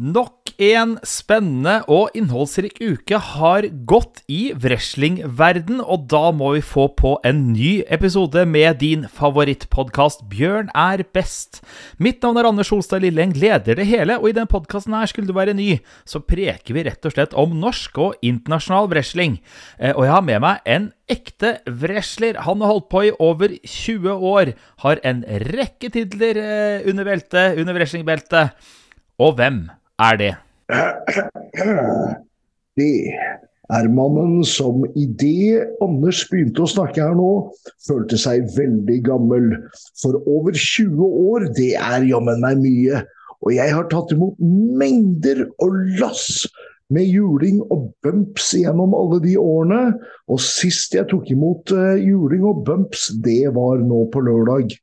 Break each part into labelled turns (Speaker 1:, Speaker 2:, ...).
Speaker 1: Nok en spennende og innholdsrik uke har gått i wrestlingverden, og da må vi få på en ny episode med din favorittpodkast Bjørn er best. Mitt navn er Anders Holstad Lilleng, leder det hele, og i den podkasten her, skulle du være ny, så preker vi rett og slett om norsk og internasjonal wrestling. Eh, og jeg har med meg en ekte wrestler. Han har holdt på i over 20 år, har en rekke titler eh, under beltet, under wrestlingbeltet. Og hvem er det?
Speaker 2: Det er mannen som idet Anders begynte å snakke her nå, følte seg veldig gammel. For over 20 år, det er jammen meg mye. Og jeg har tatt imot mengder og lass med juling og bumps gjennom alle de årene. Og sist jeg tok imot uh, juling og bumps, det var nå på lørdag.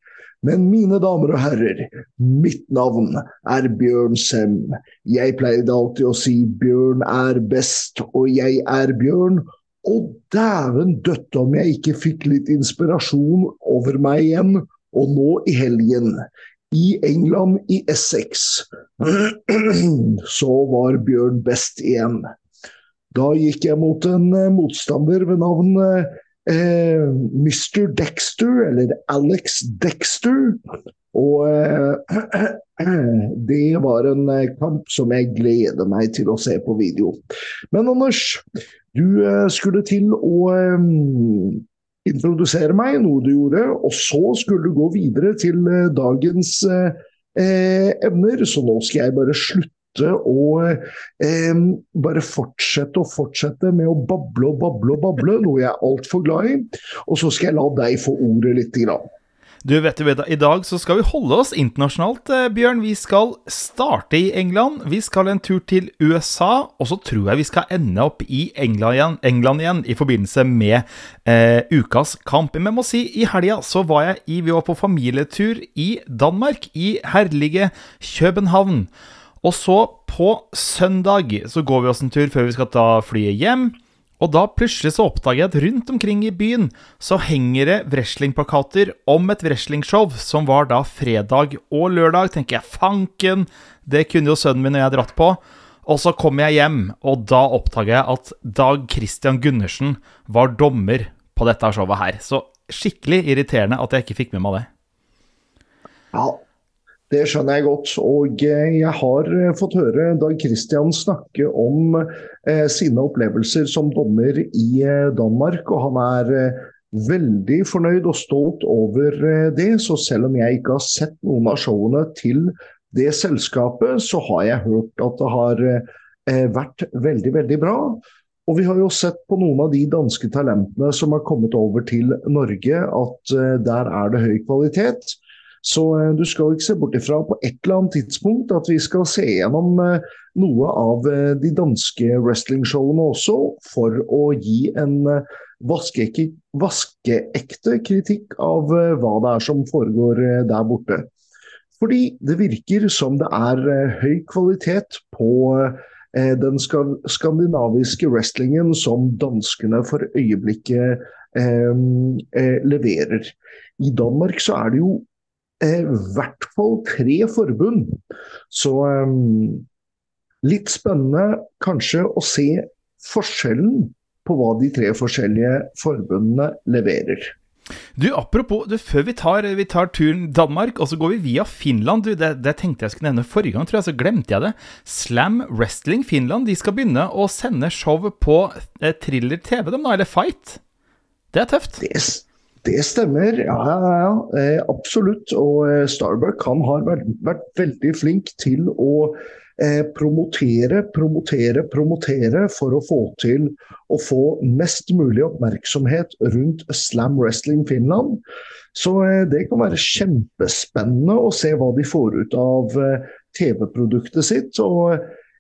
Speaker 2: Men mine damer og herrer, mitt navn er Bjørn Sem. Jeg pleide alltid å si Bjørn er best, og jeg er Bjørn. Og dæven døtte om jeg ikke fikk litt inspirasjon over meg igjen, og nå i helgen. I England, i Essex, så var Bjørn best igjen. Da gikk jeg mot en eh, motstander ved navn eh, eh, Mr. Dexter, eller Alex Dexter. Og eh, det var en eh, kamp som jeg gleder meg til å se på video. Men Anders, du eh, skulle til å eh, introdusere meg, noe du gjorde. Og så skulle du gå videre til eh, dagens emner, så nå skal jeg bare slutte å eh, bare fortsette og fortsette med å bable og bable og bable, noe jeg er altfor glad i. Og så skal jeg la deg få ordet lite grann.
Speaker 1: Du vet du, I dag så skal vi holde oss internasjonalt, eh, Bjørn. Vi skal starte i England. Vi skal en tur til USA, og så tror jeg vi skal ende opp i England igjen, England igjen i forbindelse med eh, ukas kamp. Men jeg må si, i helga så var jeg i, vi var på familietur i Danmark, i herlige København. Og så på søndag så går vi oss en tur før vi skal ta flyet hjem. Og da plutselig så oppdager jeg at rundt omkring i byen så henger det wrestlingplakater om et wrestlingshow som var da fredag og lørdag. Tenker jeg, fanken, det kunne jo sønnen min og jeg dratt på. Og så kommer jeg hjem, og da oppdager jeg at Dag Christian Gundersen var dommer på dette showet her. Så skikkelig irriterende at jeg ikke fikk med meg det.
Speaker 2: Ja, det skjønner jeg godt. Og eh, jeg har eh, fått høre Dag Christian snakke om eh, sine opplevelser som dommer i Danmark. Og han er veldig fornøyd og stolt over det. Så selv om jeg ikke har sett noen av showene til det selskapet, så har jeg hørt at det har vært veldig, veldig bra. Og vi har jo sett på noen av de danske talentene som har kommet over til Norge, at der er det høy kvalitet. Så eh, du skal ikke se bort ifra på et eller annet tidspunkt at vi skal se gjennom eh, noe av eh, de danske wrestlingshowene også, for å gi en vaskeekte, vaske kritikk av hva det er som foregår der borte. Fordi det virker som det er høy kvalitet på den skandinaviske wrestlingen som danskene for øyeblikket leverer. I Danmark så er det jo i hvert fall tre forbund. Så um, litt spennende kanskje å se forskjellen på hva de tre forskjellige forbundene leverer.
Speaker 1: Du, Apropos, du, før vi tar, vi tar, turen Danmark, og så går vi via Finland. Du, det, det, tenkte jeg skulle nevne forrige gang, tror jeg, så glemte jeg det. Slam Wrestling Finland de skal begynne å sende show på eh, Thriller TV, dem da, eller Fight. Det er tøft.
Speaker 2: Det, det stemmer, ja, ja, ja. Eh, absolutt. Og eh, Starbuck han har vært, vært, veldig flink til å eh, promotere, promotere, promotere for å få til å få mest mulig oppmerksomhet rundt Slam Wrestling Finland. Så eh, det kan være kjempespennende å se hva de får ut av eh, TV-produktet sitt. og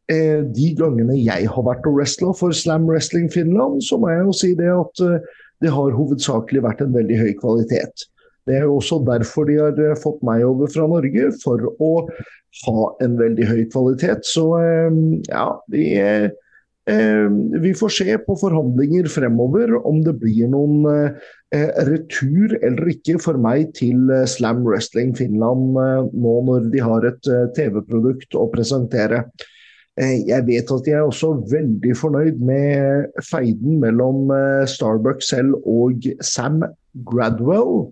Speaker 2: eh, de gangene jeg har vært og wrestla for Slam Wrestling Finland, så må jeg jo si det at det har hovedsakelig vært en veldig høy kvalitet. Det er jo også derfor de har eh, fått meg over fra Norge, for å ha en veldig høy kvalitet. Så eh, ja, vi, eh, vi får se på forhandlinger fremover om det blir noen retur eller ikke for meg til Slam Wrestling Finland nå når de har et TV-produkt å presentere. Jeg vet at jeg er også veldig fornøyd med feiden mellom Starbucks selv og Sam Gradwell.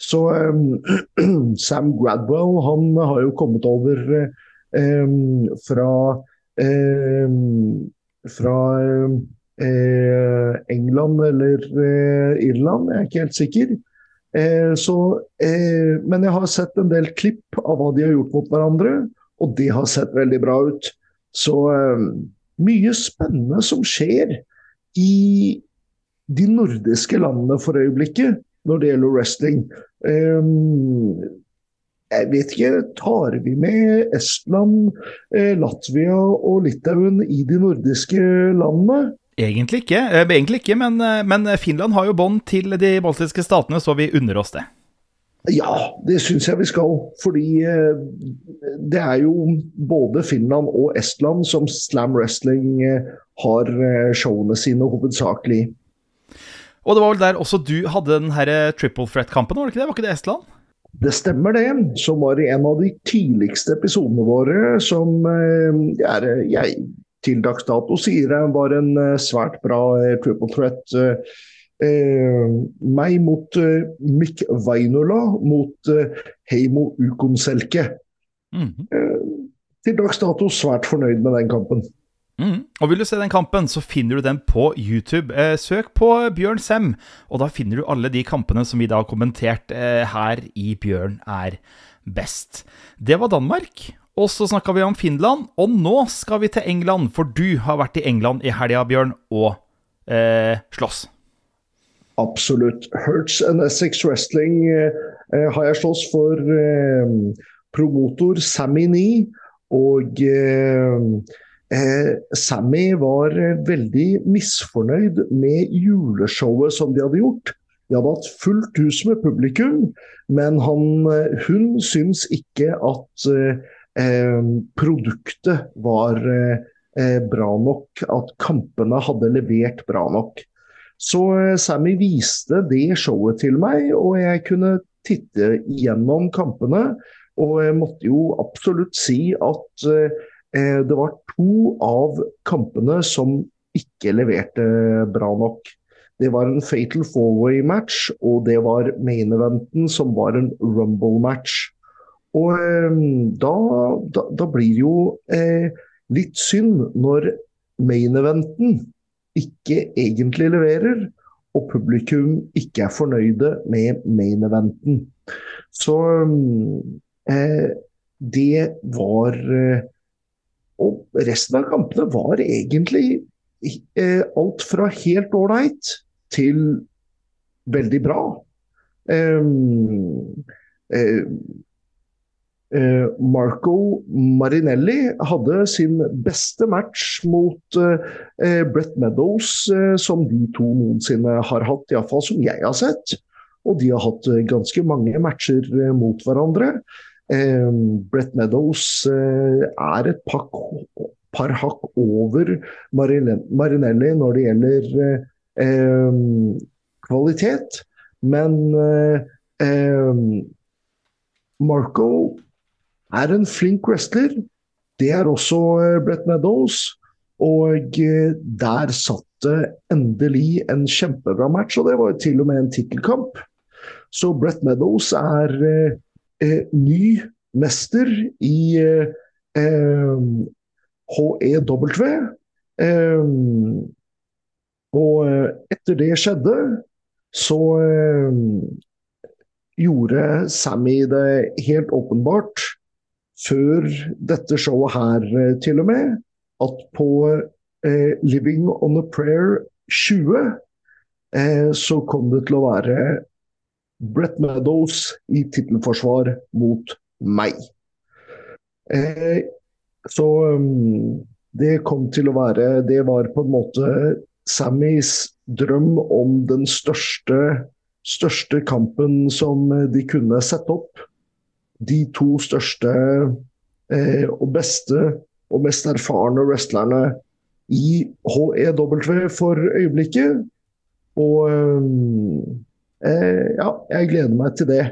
Speaker 2: Så um, Sam Gradwell han har jo kommet over um, fra um, fra uh, England eller Irland, jeg er ikke helt sikker. Så, men jeg har sett en del klipp av hva de har gjort mot hverandre, og det har sett veldig bra ut. Så mye spennende som skjer i de nordiske landene for øyeblikket når det gjelder wrestling. Um, jeg vet ikke, tar vi med Estland, eh, Latvia og Litauen i de nordiske landene?
Speaker 1: Egentlig ikke, eh, egentlig ikke men, eh, men, Finland har jo bånd til de baltiske statene, så vi unner oss det.
Speaker 2: Ja, det syns jeg vi skal. Fordi det er jo både Finland og Estland som Slam Wrestling har showene sine hovedsakelig.
Speaker 1: Og det var vel der også du hadde den her eh, triple threat-kampen, var det ikke det? Var ikke det Estland?
Speaker 2: Det stemmer det, som var i en av de tidligste episodene våre, som eh, jeg, til dags dato sier var en eh, svært bra triple threat. Eh, meg mot eh, Mikk Vainola mot eh, Heimo Ukonselke. Mm -hmm. til dags dato svært fornøyd med den kampen.
Speaker 1: Mm. Og Vil du se den kampen, så finner du den på YouTube. Eh, søk på Bjørn Sem, og da finner du alle de kampene som vi da har kommentert eh, her i Bjørn er best. Det var Danmark. Og så snakka vi om Finland, og nå skal vi til England, for du har vært i England i helga, Bjørn, og eh, slåss.
Speaker 2: Absolutt. Hertz and Essex Wrestling eh, eh, har jeg slåss for eh, promotor Sammy Nee. Og Eh, Sammy var eh, veldig misfornøyd med juleshowet som de hadde gjort. De hadde hatt fullt hus med publikum, men han, eh, hun syns ikke at eh, produktet var eh, bra nok. At kampene hadde levert bra nok. Så eh, Sammy viste det showet til meg, og jeg kunne titte gjennom kampene. Og jeg måtte jo absolutt si at Eh, det var to av kampene som ikke leverte bra nok. Det var en fatal four-way-match, og det var main eventen, som var en rumble-match. Og eh, da, da, da, blir det jo eh, litt synd når main eventen ikke egentlig leverer, og publikum ikke er fornøyde med main eventen. Så eh, det var eh, og resten av kampene var egentlig eh, alt fra helt ålreit til veldig bra. Um, eh, eh, Marco Marinelli hadde sin beste match mot eh, Brett Meadows, eh, som de to noensinne har hatt, iallfall som jeg har sett. Og de har hatt eh, ganske mange matcher mot hverandre. Eh, Brett Meadows eh, er et par, par hakk over Marinelli når det gjelder eh, kvalitet, men Marco er en flink wrestler. Det er også Brett Meadows. Og der satt det endelig en kjempebra match, og det var til og med en tittelkamp. Så Brett Meadows er eh, ny mester i eh, HEW. Eh, og eh, etter det skjedde, så eh, gjorde Sammy det helt åpenbart, før dette showet her eh, til og med, at på Living on a Prayer 20 så kom det til å være Brett Meadows i tittelforsvar mot meg. Eh, så um, det kom til å være Det var på en måte Sammys drøm om den største, største kampen som de kunne sette opp. De to største eh, og beste og mest erfarne wrestlerne i HEW for øyeblikket. Og um, Eh, ja, jeg gleder meg til det.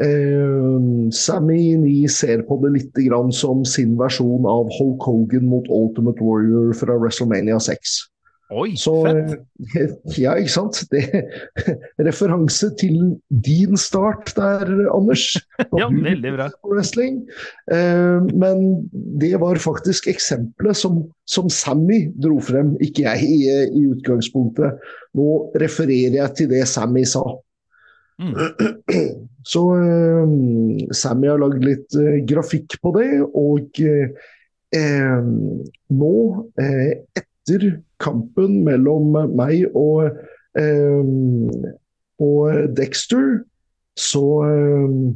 Speaker 2: Eh, Sammy Ni ser på det litt som sin versjon av Hulk Hogan mot Ultimate Warrior fra WrestleMania 6.
Speaker 1: Oi,
Speaker 2: Så,
Speaker 1: fett!
Speaker 2: ja, ikke sant? Det, referanse til din start der, Anders.
Speaker 1: Ja, veldig bra.
Speaker 2: Wrestling. Eh, men det var faktisk eksempelet som, som Sammy dro frem, ikke jeg i, i utgangspunktet. Nå refererer jeg til det Sammy sa.
Speaker 1: Mm.
Speaker 2: Så eh, Sammy har lagd litt eh, grafikk på det, og eh, nå, eh, etter kampen mellom meg og, eh, og Dexter, så eh,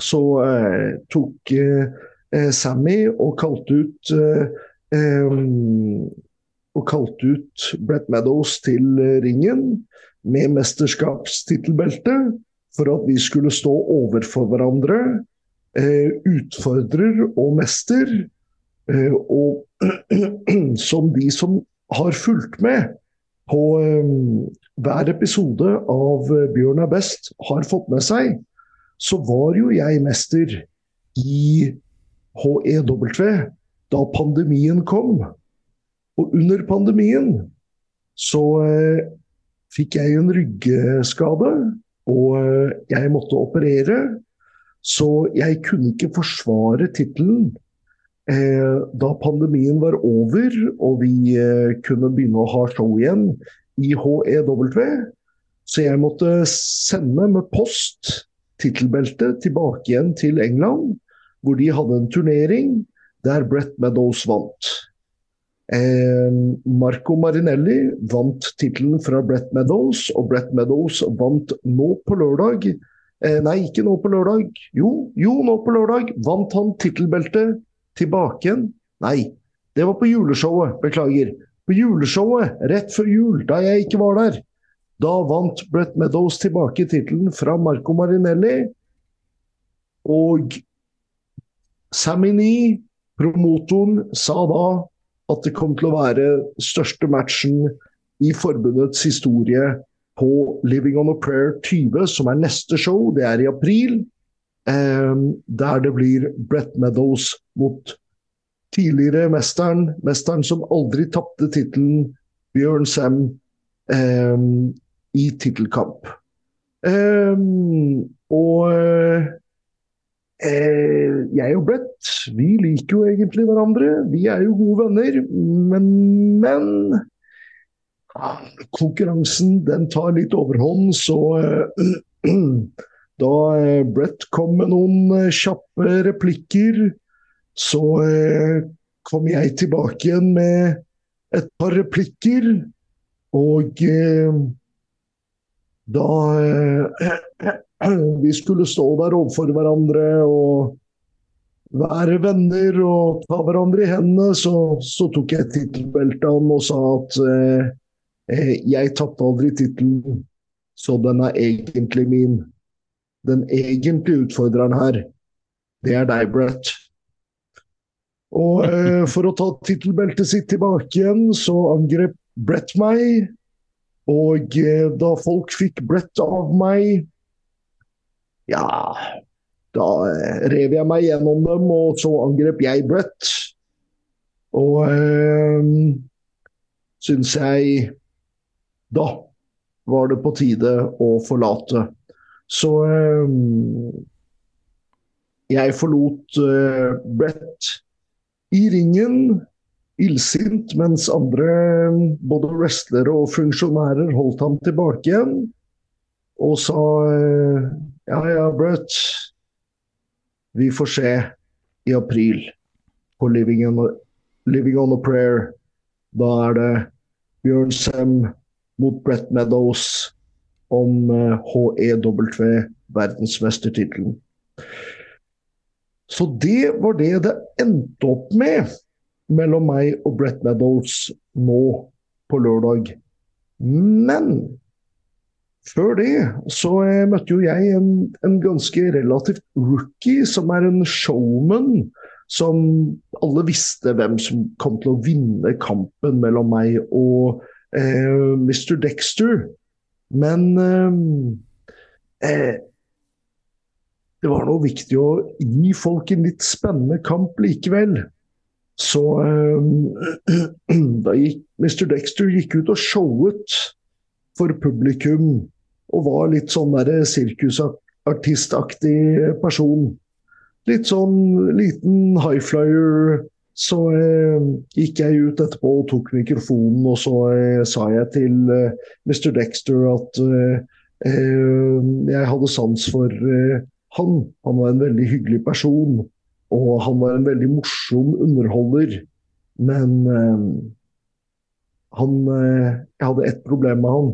Speaker 2: så eh, tok eh, Sammy og kalte ut eh, eh, og kalte ut Brett Meadows til ringen med mesterskapstittelbelte for at vi skulle stå overfor hverandre, eh, utfordrer og mester. Eh, og som de som har fulgt med på eh, hver episode av eh, Bjørn er best, har fått med seg, så var jo jeg mester i HEW da pandemien kom. Og under pandemien så eh, fikk jeg en ryggskade, og jeg måtte operere. Så jeg kunne ikke forsvare tittelen da pandemien var over og vi eh, kunne begynne å ha show igjen i HEW. Så jeg måtte sende med post tittelbeltet tilbake igjen til England, hvor de hadde en turnering der Brett Meadows vant. Eh, Marco Marinelli vant tittelen fra Brett Meadows, og Brett Meadows vant nå på lørdag. Eh, nei, ikke nå på lørdag. Jo, jo, nå på lørdag vant han tittelbeltet tilbake igjen. Nei, det var på juleshowet, beklager. På juleshowet rett før jul, da jeg ikke var der. Da vant Brett Meadows tilbake tittelen fra Marco Marinelli. Og Sammy Nee, promotoren, sa da at det kom til å være største matchen i forbundets historie på Living on a Prayer 20, som er neste show. Det er i april. Eh, der det blir Brett Meadows mot tidligere mesteren, mesteren som aldri tapte tittelen, Bjørn Sem, eh, i tittelkamp. Eh, og eh, jeg og Brett, vi liker jo egentlig hverandre. Vi er jo gode venner. Men, men konkurransen den tar litt overhånd, så eh, da eh, Brett kom med noen eh, kjappe replikker, så eh, kom jeg tilbake igjen med et par replikker. Og da vi skulle stå der overfor hverandre og være venner og ta hverandre i hendene, så, så tok jeg tittelbeltet av og sa at eh, jeg tapte aldri tittelen, så den er egentlig min. Den egentlige utfordreren her, det er deg, Brett. Og eh, for å ta tittelbeltet sitt tilbake igjen, så angrep Brett meg. Og eh, da folk fikk Brett av meg, ja Da eh, rev jeg meg gjennom dem, og så angrep jeg Brett. Og eh, syns jeg Da var det på tide å forlate. Så eh, jeg forlot eh, Brett i ringen, illsint, mens andre, både wrestlere og funksjonærer, holdt ham tilbake igjen. Og sa eh, ja ja, Brett, vi får se i april på Living on Living on a Prayer. Da er det Bjørn Sem mot Brett Meadows om eh, HEW, verdensmestertittelen. Så det var det det endte opp med mellom meg og Brett Meadows nå på lørdag. Men før det så eh, møtte jo jeg en, en ganske relativt rookie, som er en showman. Som alle visste hvem som kom til å vinne kampen mellom meg og eh, Mr. Dexter. Men eh, eh, det var noe viktig å gi folk en litt spennende kamp likevel. Så eh, da gikk Mr. Dexter gikk ut og showet for publikum og var litt sånn der sirkusartistaktig person. Litt sånn liten high flyer. Så eh, gikk jeg ut etterpå og tok mikrofonen, og så eh, sa jeg til eh, Mr. Dexter at eh, eh, jeg hadde sans for eh, han. Han var en veldig hyggelig person, og han var en veldig morsom underholder. Men han Jeg hadde ett problem med han.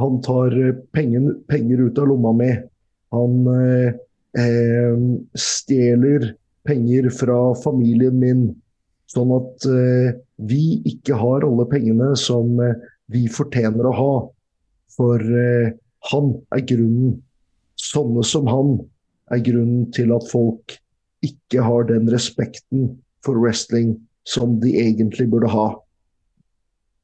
Speaker 2: Han tar pengen, penger ut av lomma mi. Han stjeler penger fra familien min, sånn at eh, vi ikke har alle pengene som eh, vi fortjener å ha. For eh, han er grunnen. Sånne som han er grunnen til at folk ikke har den respekten for wrestling som de egentlig burde ha.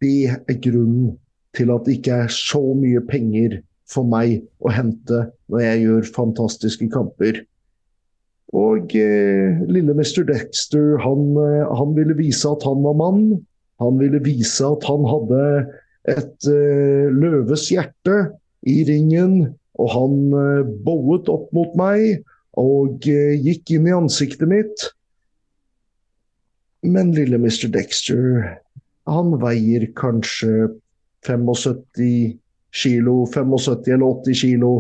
Speaker 2: Det er grunnen til at det ikke er så mye penger for meg å hente når jeg gjør fantastiske kamper. Og eh, lille Mr. Dexter han, eh, han, ville vise at han var mann. Han ville vise at han hadde et eh, løves hjerte i ringen. Og han eh, bowet opp mot meg og eh, gikk inn i ansiktet mitt. Men lille Mr. Dexter, han veier kanskje 75 kilo, 75 eller 80 kilo.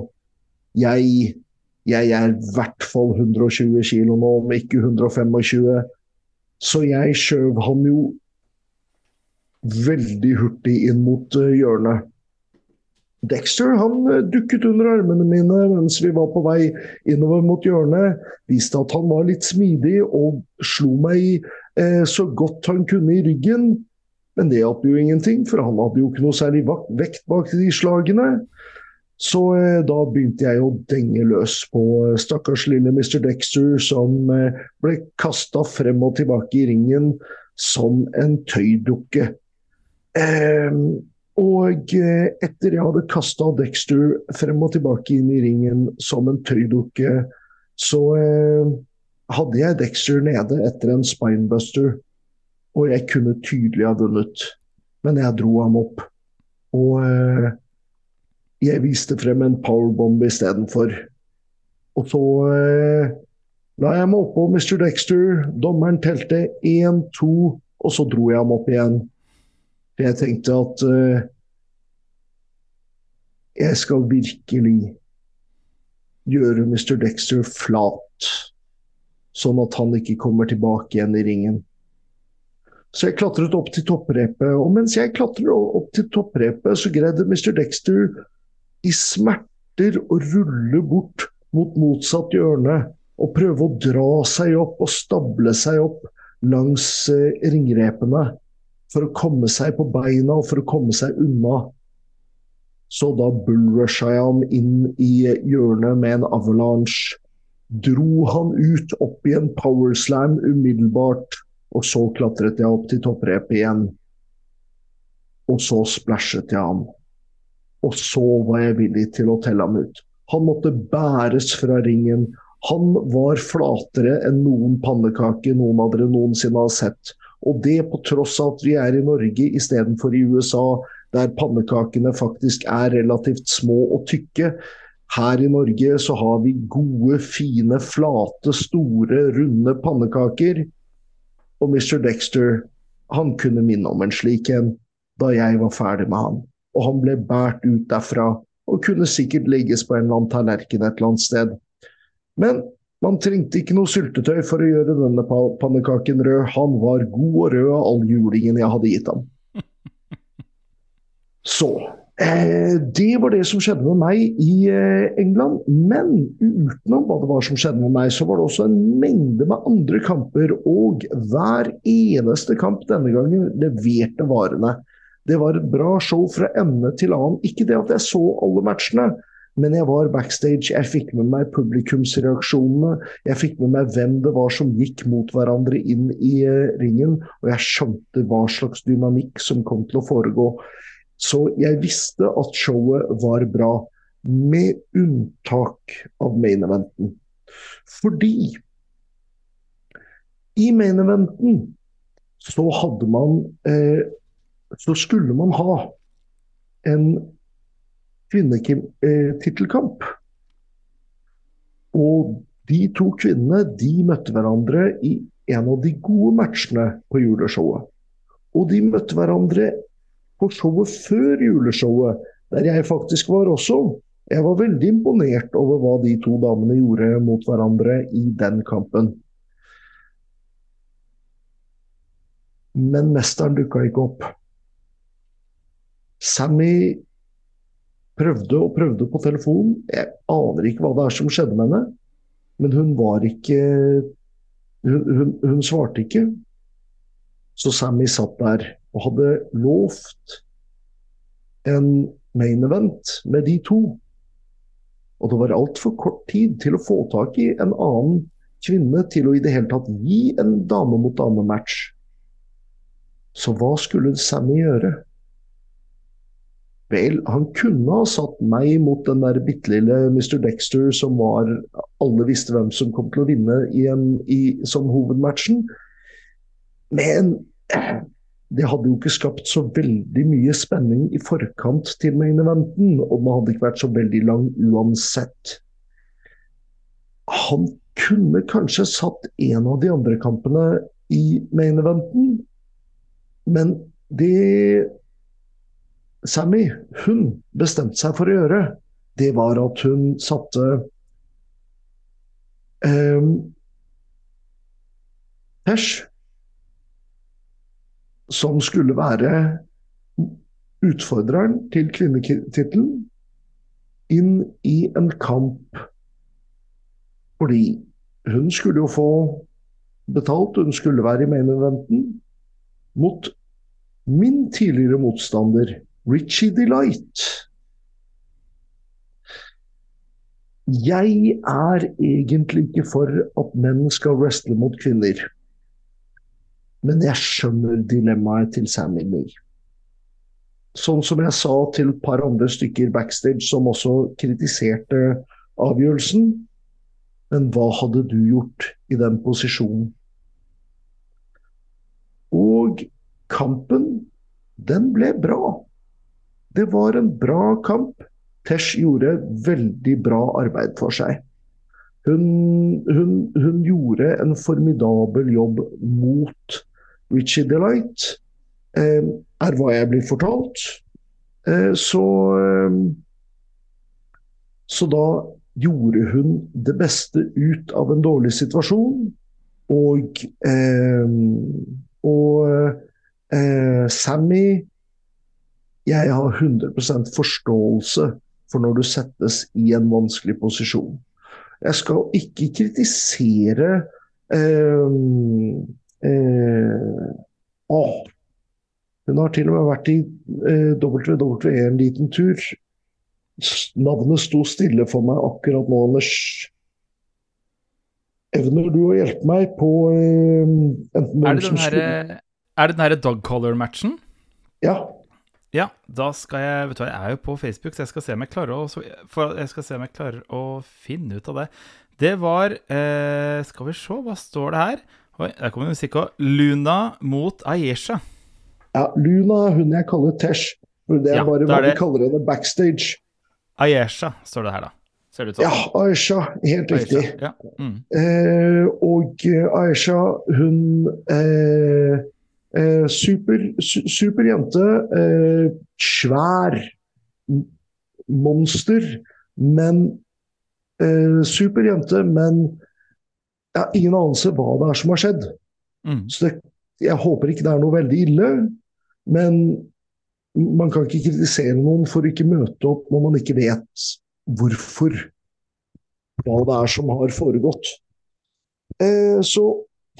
Speaker 2: Jeg jeg er i hvert fall 120 kg nå, om ikke 125. Så jeg skjøv han jo veldig hurtig inn mot uh, hjørnet. Dexter han uh, dukket under armene mine mens vi var på vei innover mot hjørnet. Viste at han var litt smidig og slo meg eh, så godt han kunne i ryggen. Men det hjalp jo ingenting, for han hadde jo ikke noe særlig vekt bak de slagene. Så eh, da begynte jeg å denge løs på eh, stakkars lille Mr. Dexter, som eh, ble kasta frem og tilbake i ringen som en tøydukke. Eh, og etter jeg hadde kasta Dexter frem og tilbake inn i ringen som en tøydukke, så hadde jeg Dexter nede etter en spinebuster. Og jeg kunne tydelig ha vunnet, men jeg dro ham opp. Og jeg viste frem en powerbomb istedenfor. Og så eh, la jeg meg oppå Mr. Dexter. Dommeren telte én, to, og så dro jeg ham opp igjen. Jeg tenkte at eh, jeg skal virkelig gjøre Mr. Dexter flat, sånn at han ikke kommer tilbake igjen i ringen. Så jeg klatret opp til topprepet, og mens jeg klatret opp til topprepet, så greide Mr. Dexter i smerter å rulle bort mot motsatt hjørne og prøve å dra seg opp og stable seg opp langs eh, ringrepene for å komme seg på beina og for å komme seg unna. Så da bullrusha jeg ham inn i hjørnet med en avalanche. Dro han ut opp i en powerslam umiddelbart, og så klatret jeg opp til topprepet igjen. Og så splæsjet jeg han. Og så var jeg villig til å telle ham ut. Han måtte bæres fra ringen. Han var flatere enn noen pannekake noen av dere noensinne har sett. Og det på tross av at vi er i Norge istedenfor i USA, der pannekakene faktisk er relativt små og tykke. Her i Norge så har vi gode, fine, flate, store, runde pannekaker. Og Mr. Dexter, han kunne minne om en slik en da jeg var ferdig med han og han ble båret ut derfra og kunne sikkert legges på en eller annen tallerken et eller annet sted. Men man trengte ikke noe syltetøy for å gjøre denne pannekaken rød. Han var god og rød av all julingen jeg hadde gitt ham. Så eh, det var det som skjedde med meg i eh, England. Men utenom hva det var som skjedde med meg, så var det også en mengde med andre kamper. Og hver eneste kamp denne gangen leverte varene. Det var et bra show fra ende til annen. Ikke det at jeg så alle matchene, men jeg var backstage. Jeg fikk med meg publikumsreaksjonene. Jeg fikk med meg hvem det var som gikk mot hverandre inn i uh, ringen. Og jeg skjønte hva slags dynamikk som kom til å foregå. Så jeg visste at showet var bra. Med unntak av main eventen. Fordi i main eventen så hadde man eh, Så skulle man ha en kvinnetittelkamp. Og de to kvinnene de møtte hverandre i en av de gode matchene på juleshowet. Og de møtte hverandre på showet før juleshowet, der jeg faktisk var også. Jeg var veldig imponert over hva de to damene gjorde mot hverandre i den kampen. Men mesteren dukka ikke opp. Sammy prøvde og prøvde på telefon. Jeg aner ikke hva det er som skjedde med henne, men hun var ikke Hun, hun, hun svarte ikke. Så Sammy satt der og hadde lovt en main event med de to. Og det var altfor kort tid til å få tak i en annen kvinne til å i det hele tatt gi en dame mot dame-match. Så hva skulle Sammy gjøre? Vel, han kunne ha satt meg mot den der bitte lille Mr. Dexter som var Alle visste hvem som kom til å vinne i en, i, som hovedmatchen. Men det hadde jo ikke skapt så veldig mye spenning i forkant til main eventen, og den hadde ikke vært så veldig lang uansett. Han kunne kanskje satt en av de andre kampene i main eventen, men det Sammy hun bestemte seg for å gjøre, det var at hun satte eh, Pesh, som skulle være utfordreren til kvinnetittelen, inn i en kamp. Fordi hun skulle jo få betalt, hun skulle være i main eventen, mot min tidligere motstander, Richie Delight. Jeg er egentlig ikke for at menn skal wrestle mot kvinner. Men jeg skjønner dilemmaet til Sammy Lee. Sånn som jeg sa til et par andre stykker backstage som også kritiserte avgjørelsen. Men hva hadde du gjort i den posisjonen? Og kampen, den ble bra. Det var en bra kamp. Tesh gjorde veldig bra arbeid for seg. Hun, hun, hun gjorde en formidabel jobb mot Richie Delight, eh, er hva jeg blir fortalt. Eh, så eh, Så da gjorde hun det beste ut av en dårlig situasjon. Og, eh, og eh, Sammy jeg har 100% forståelse for når du settes i en vanskelig posisjon. Jeg skal ikke kritisere eh, eh, å, Hun har til og med vært i eh, WWE en liten tur. Navnet sto stille for meg akkurat nå, Anders. Evner du å hjelpe meg på eh,
Speaker 1: enten hvem som skulle Er det den herre dog collar-matchen?
Speaker 2: Ja.
Speaker 1: Ja, da skal jeg Vet du hva, jeg er jo på Facebook, så jeg skal se om jeg klarer å, jeg jeg klarer å finne ut av det. Det var eh, Skal vi se, hva står det her? Oi, der kommer det musikk òg. Luna mot Ayesha.
Speaker 2: Ja, Luna er hun jeg kaller Tesh. Det er ja, bare hva vi kaller henne backstage.
Speaker 1: Ayesha står det her, da. Ser det ut
Speaker 2: som. Ja, Ayesha. Helt riktig. Ja. Mm. Eh, og Ayesha, hun eh, Eh, super, su super jente. Eh, svær monster. Men eh, Super jente, men jeg har ingen anelse hva det er som har skjedd. Mm. Så det, jeg håper ikke det er noe veldig ille. Men man kan ikke kritisere noen for ikke møte opp når man ikke vet hvorfor. Hva det er som har foregått. Eh, så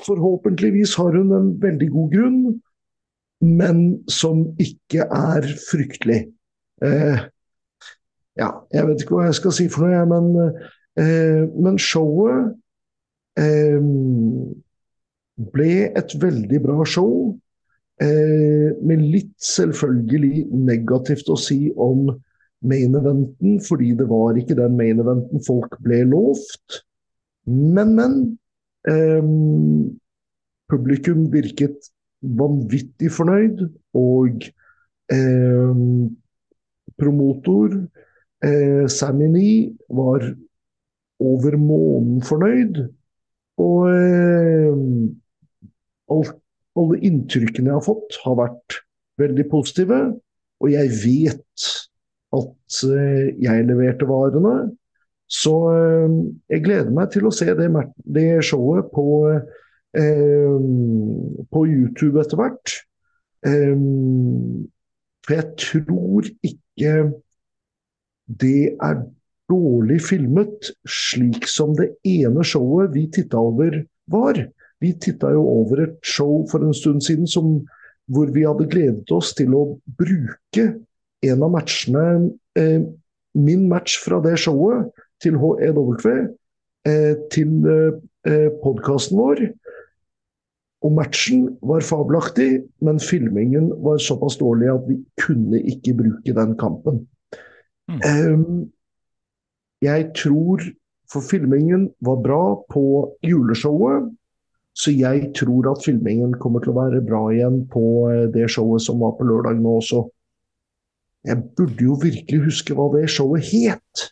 Speaker 2: Forhåpentligvis har hun en veldig god grunn, men som ikke er fryktelig. Eh, ja, jeg vet ikke hva jeg skal si for noe, men, eh, men showet eh, ble et veldig bra show. Eh, med litt selvfølgelig negativt å si om main eventen, fordi det var ikke den main eventen folk ble lovt. Men, men. Um, publikum virket vanvittig fornøyd, og um, promotor eh, Sammy Nee var over månen fornøyd. Og eh, alt, alle inntrykkene jeg har fått, har vært veldig positive. Og jeg vet at eh, jeg leverte varene. Så eh, jeg gleder meg til å se det, det showet på, eh, på YouTube etter hvert. Eh, for jeg tror ikke det er dårlig filmet, slik som det ene showet vi titta over var. Vi titta jo over et show for en stund siden som, hvor vi hadde gledet oss til å bruke en av matchene, eh, min match fra det showet, til HEW, eh, til eh, podkasten vår. Og matchen var fabelaktig, men filmingen var såpass dårlig at vi kunne ikke bruke den kampen. Mm. Um, jeg tror For filmingen var bra på juleshowet. Så jeg tror at filmingen kommer til å være bra igjen på eh, det showet som var på lørdag nå også. Jeg burde jo virkelig huske hva det showet het.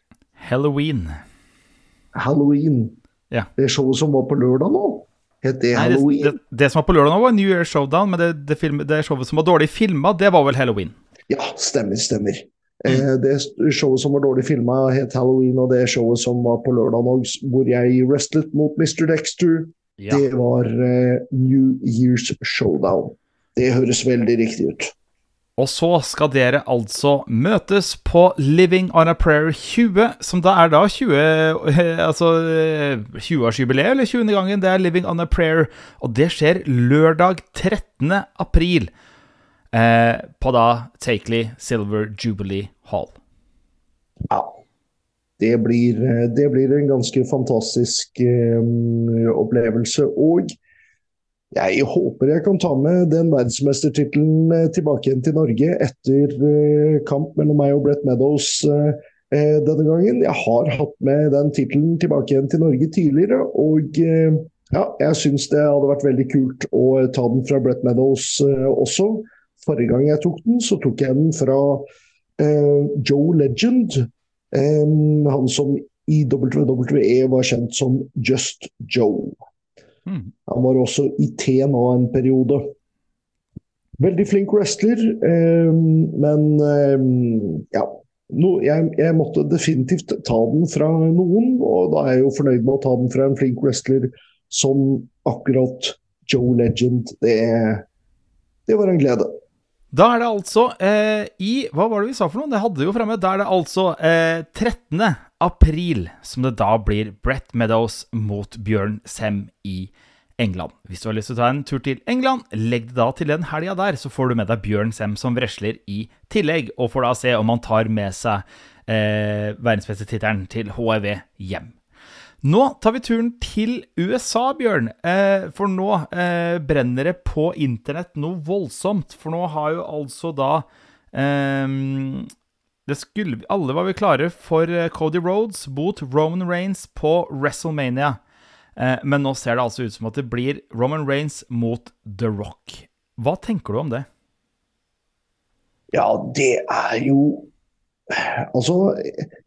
Speaker 1: Halloween.
Speaker 2: Halloween.
Speaker 1: Ja.
Speaker 2: Det showet som var på lørdag nå, het det Nei, Halloween?
Speaker 1: Det, det, det, som var på lørdag nå, var New Year Showdown, men det, det, film, det showet som var dårlig filma, det var vel Halloween?
Speaker 2: Ja, stemmer, stemmer. Mm. det showet som var dårlig filma, het Halloween, og det showet som var på lørdag nå, hvor jeg wrestlet mot Mr. Dexter, ja. det var uh, New Year's Showdown. Det høres veldig riktig ut.
Speaker 1: Og så skal dere altså møtes på Living on a Prayer 20, som da er da 20 Altså 20-årsjubileet, eller 20. gangen. Det er Living on a Prayer, og det skjer lørdag 13. april eh, på da Takeley Silver Jubilee Hall.
Speaker 2: Ja. Det blir, eh, det blir en ganske fantastisk eh, opplevelse. Og jeg håper jeg kan ta med den verdensmestertittelen eh, tilbake igjen til Norge etter eh, kamp mellom meg og Brett Meadows eh, denne gangen. Jeg har hatt med den tittelen tilbake igjen til Norge tidligere, og ja, jeg syns det hadde vært veldig kult å ta den fra Brett Meadows også. Forrige gang jeg tok den, så tok jeg den fra Joe Legend. Han som i WWE var kjent som Just Joe. Mm. Han var også i TNA en periode. Veldig flink wrestler, eh, men eh, ja. No, jeg, jeg, måtte definitivt ta den fra noen, og da er jeg jo fornøyd med å ta den fra en flink wrestler som akkurat Joe Legend. Det, det var en glede.
Speaker 1: Da er det altså eh, i Hva var det vi sa for noe? Det hadde vi jo fremme. Da er det altså eh, 13. april som det da blir Brett Meadows mot Bjørn Sem i England. Hvis du har lyst til å ta en tur til England, legg det da til den helga der, så får du med deg Bjørn Sem som wrestler i tillegg, og får da se om han tar med seg eh, verdensmestertittelen til HEV hjem. Nå tar vi turen til USA, Bjørn. Eh, for nå eh, brenner det på internett noe voldsomt. For nå har jo altså da eh, det skulle, Alle var vi klare for eh, Cody Roads mot Roman Rains på WrestleMania. Eh, men nå ser det altså ut som at det blir Roman Rains mot The Rock. Hva tenker du om det?
Speaker 2: Ja, det er jo Altså,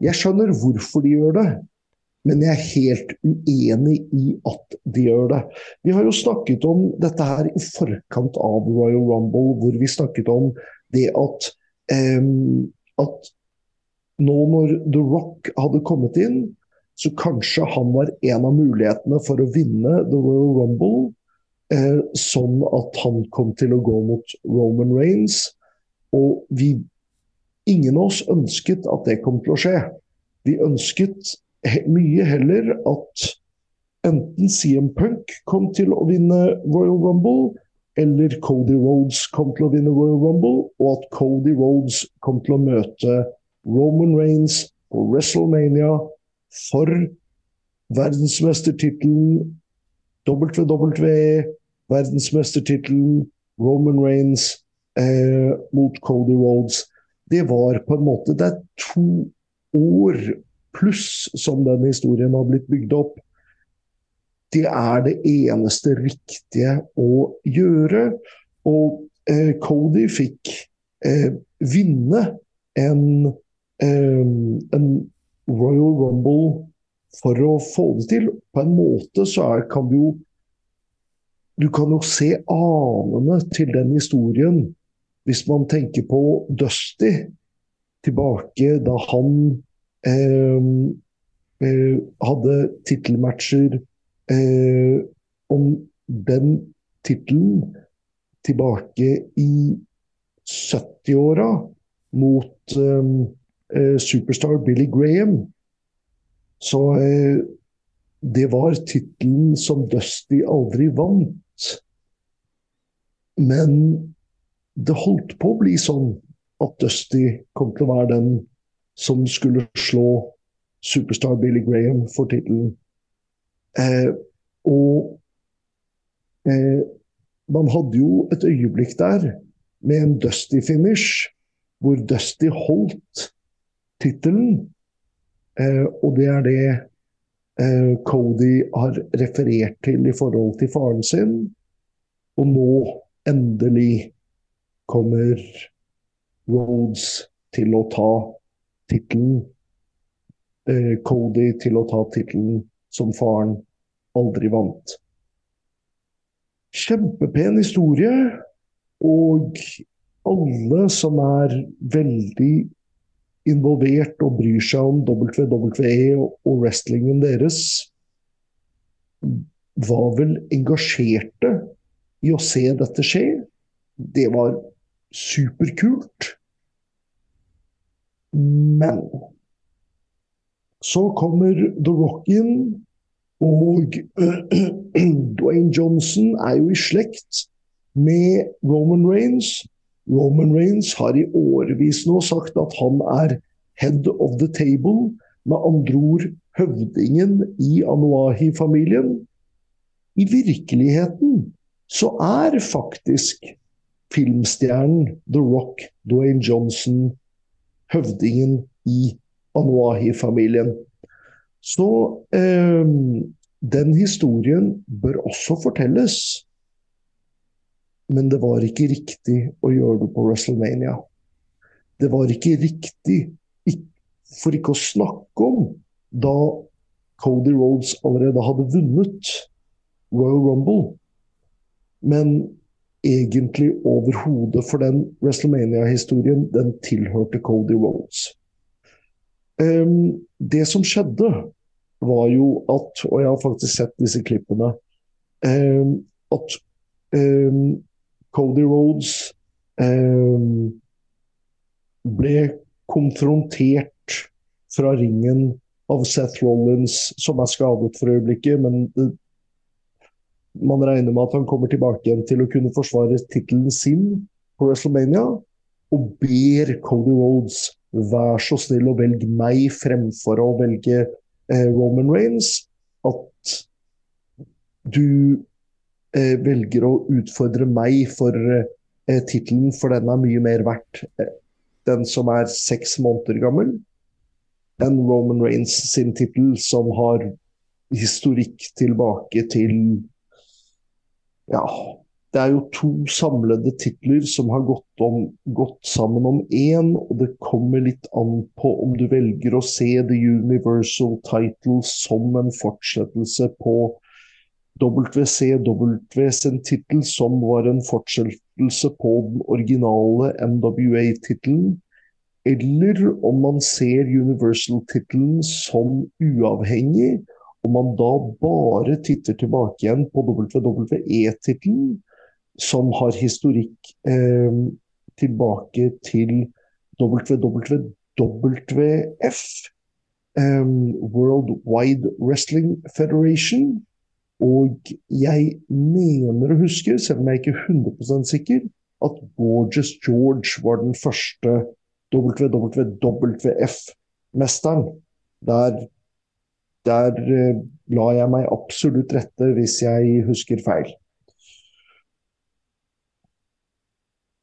Speaker 2: jeg skjønner hvorfor de gjør det. Men jeg er helt uenig i at de gjør det. Vi har jo snakket om dette her i forkant av Royal Rumble, hvor vi snakket om det at, um, at nå når The Rock hadde kommet inn, så kanskje han var en av mulighetene for å vinne The Royal Rumble. Eh, sånn at han kom til å gå mot Roman Rains. Og vi, ingen av oss ønsket at det kom til å skje. Vi ønsket mye heller at enten CM Punk kom til å vinne Royal Rumble, eller Cody Rhodes kom til å vinne Royal Rumble, og at Cody Rhodes kom til å møte Roman Reigns på WrestleMania for verdensmestertittelen WWE, verdensmestertittelen Roman Reigns eh, mot Cody Rhodes. Det var på en måte Det er to år pluss som den historien har blitt bygd opp. Det er det eneste riktige å gjøre. Og eh, Cody fikk eh, vinne en, eh, en, Royal Rumble for å få det til. På en måte så er, kan du jo Du kan jo se anene til den historien hvis man tenker på Dusty tilbake da han eh, eh, hadde tittelmatcher eh, om den tittelen tilbake i 70-åra mot um, uh, superstar Billy Graham. Så eh, det var tittelen som Dusty aldri vant. Men det holdt på å bli sånn at Dusty kom til å være den som skulle slå superstar Billy Graham for tittelen. Eh, og eh, man hadde jo et øyeblikk der med en Dusty finish, hvor Dusty holdt tittelen. Eh, og det er det eh, Cody har referert til i forhold til faren sin. Og nå, endelig, kommer Rhodes til å ta tittelen. Eh, Cody til å ta tittelen som faren aldri vant. Kjempepen historie. Og alle som er veldig involvert og bryr seg om WWE og wrestlingen deres, var vel engasjerte i å se dette skje. Det var superkult. Men så kommer The Rock inn, og Dwayne Johnson er jo i slekt med Roman Reigns. Roman Reigns har i årevis nå sagt at han er head of the table, med andre ord høvdingen i Anuahi-familien. I virkeligheten så er faktisk filmstjernen The Rock, Dwayne Johnson, høvdingen i Anuahi-familien. Så eh, den historien bør også fortelles. Men det var ikke riktig å gjøre det på WrestleMania. Det var ikke riktig, for ikke å snakke om da Cody Rhodes allerede hadde vunnet Royal Rumble. Men egentlig overhodet, for den WrestleMania-historien, den tilhørte Cody Rhodes. Um, det som skjedde, var jo at Og jeg har faktisk sett disse klippene. Eh, at eh, Cody Rhodes eh, ble konfrontert fra ringen av Seth Rollins, som er skadet for øyeblikket. Men man regner med at han kommer tilbake igjen til å kunne forsvare tittelen sin på WrestleMania. Og ber Cody Rhodes vær så snill å velge meg fremfor å velge eh, Roman Reigns. At du eh, velger å utfordre meg for eh, tittelen, for den er mye mer verdt. Eh, den som er seks måneder gammel, enn Roman Reigns sin tittel, som har historikk tilbake til ja, det er jo to samlede titler som har gått, om, gått sammen om én, og det kommer litt an på om du velger å se The Universal Title som en fortsettelse på WCW sin tittel, som var en fortsettelse på den originale NWA-tittelen, eller om man ser Universal-tittelen som uavhengig, og man da bare titter tilbake igjen på WWE-tittelen, som har historikk eh, tilbake til WWF, eh, World Wide Wrestling Federation. Og jeg mener å huske, selv om jeg ikke er 100 sikker, at Gorgeous George var den første WWF-mesteren. Der, der eh, la jeg meg absolutt rette hvis jeg husker feil.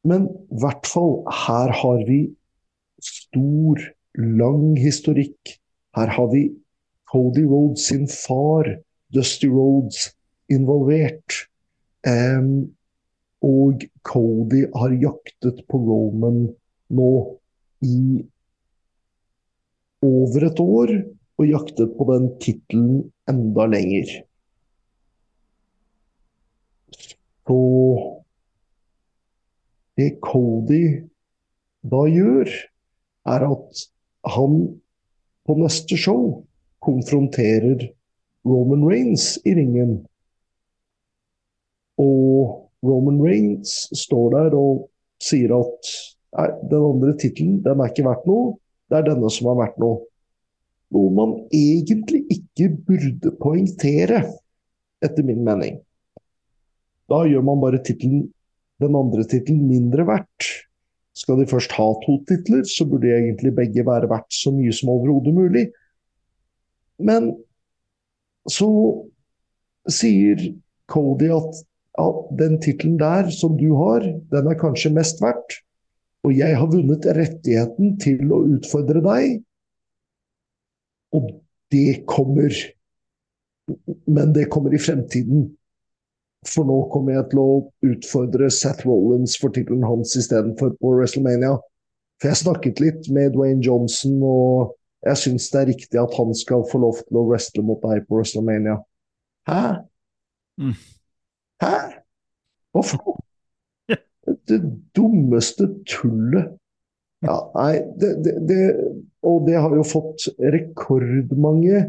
Speaker 2: Men i hvert fall, her har vi stor, lang historikk. Her har vi Cody Rhodes sin far, Dusty Rhodes, involvert. Um, og Cody har jaktet på Roman nå i over et år, og jaktet på den tittelen enda lenger. Så det Cody da gjør, er at han på neste show konfronterer Roman Reigns i ringen. Og Roman Reigns står der og sier at nei, den andre tittelen er ikke verdt noe, det er denne som har verdt noe. Noe man egentlig ikke burde poengtere, etter min mening. Da gjør man bare titlen, den andre tittelen mindre verdt. Skal de først ha to titler, så burde egentlig begge være verdt så mye som overhodet mulig. Men så sier Cody at ja, den tittelen der som du har, den er kanskje mest verdt. Og jeg har vunnet rettigheten til å utfordre deg. Og det kommer. Men det kommer i fremtiden. For nå kommer jeg til å utfordre Seth Rollins for tittelen hans istedenfor på WrestleMania. For jeg snakket litt med Dwayne Johnson, og jeg syns det er riktig at han skal få lov til å wrestle mot deg på WrestleMania. Hæ? Mm. Hæ? Hva for noe? Det dummeste tullet. Ja, nei, det, det, det, Og det har jo fått rekordmange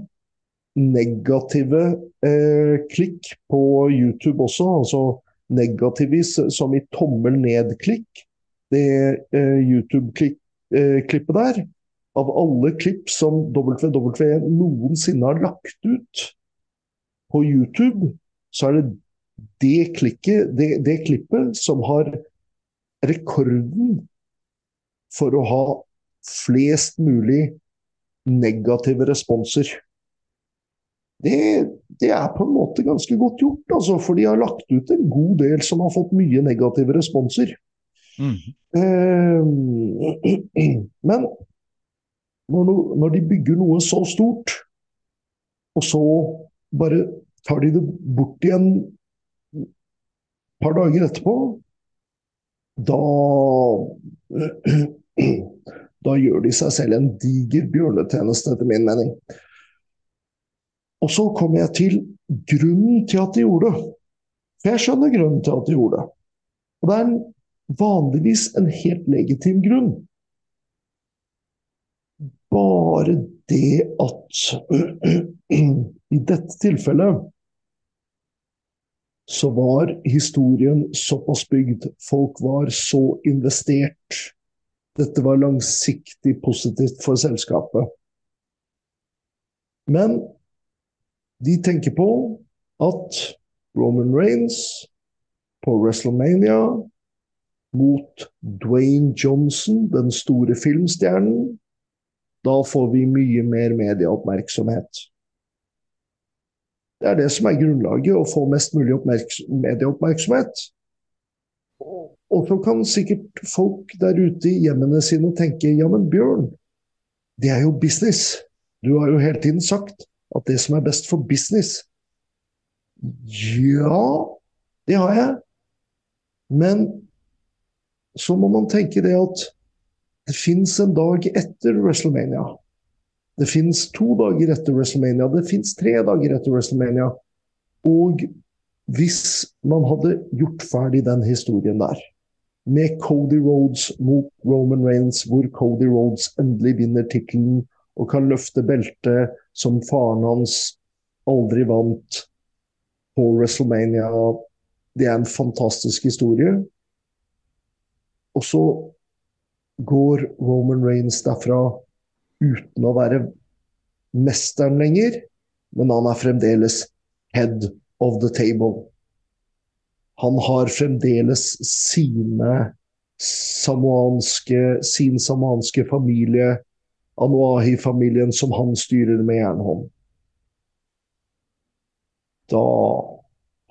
Speaker 2: negative eh, klikk på YouTube også. Altså negativis som i tommel ned-klikk. Det eh, YouTube-klippet eh, der, av alle klipp som WW noensinne har lagt ut på YouTube, så er det det, klikket, det, det klippet som har rekorden for å ha flest mulig negative responser. Det, det, er på en måte ganske godt gjort, altså, for de har lagt ut en god del som har fått mye negative responser. Mm. Eh, men når, no, når, de bygger noe så stort, og så bare tar de det bort igjen et par dager etterpå, da Da gjør de seg selv en diger bjørnetjeneste, etter min mening. Og så kommer jeg til grunnen til at de gjorde det. For jeg skjønner grunnen til at de gjorde det. Og det er en, vanligvis en helt legitim grunn. Bare det at i dette tilfellet så var historien såpass bygd. Folk var så investert. Dette var langsiktig positivt for selskapet. Men de tenker på at Roman Reigns på WrestleMania mot Dwayne Johnson, den store filmstjernen, da får vi mye mer medieoppmerksomhet. Det er det som er grunnlaget, å få mest mulig medieoppmerksomhet. Og så kan sikkert folk der ute i hjemmene sine tenke ja, men Bjørn, det er jo business. Du har jo hele tiden sagt at det som er best for business Ja, det har jeg. Men så må man tenke det at det fins en dag etter WrestleMania. Det fins to dager etter WrestleMania. Det fins tre dager etter WrestleMania. Og hvis man hadde gjort ferdig den historien der, med Cody Rhodes mot Roman Reigns, hvor Cody Rhodes endelig vinner tittelen og kan løfte beltet som faren hans aldri vant på WrestleMania. Det er en fantastisk historie. Og så går Roman Reigns derfra uten å være mesteren lenger, men han er fremdeles head of the table. Han har fremdeles sine samoanske, sin samoanske familie Anuahi-familien som han styrer med jernhånd. Da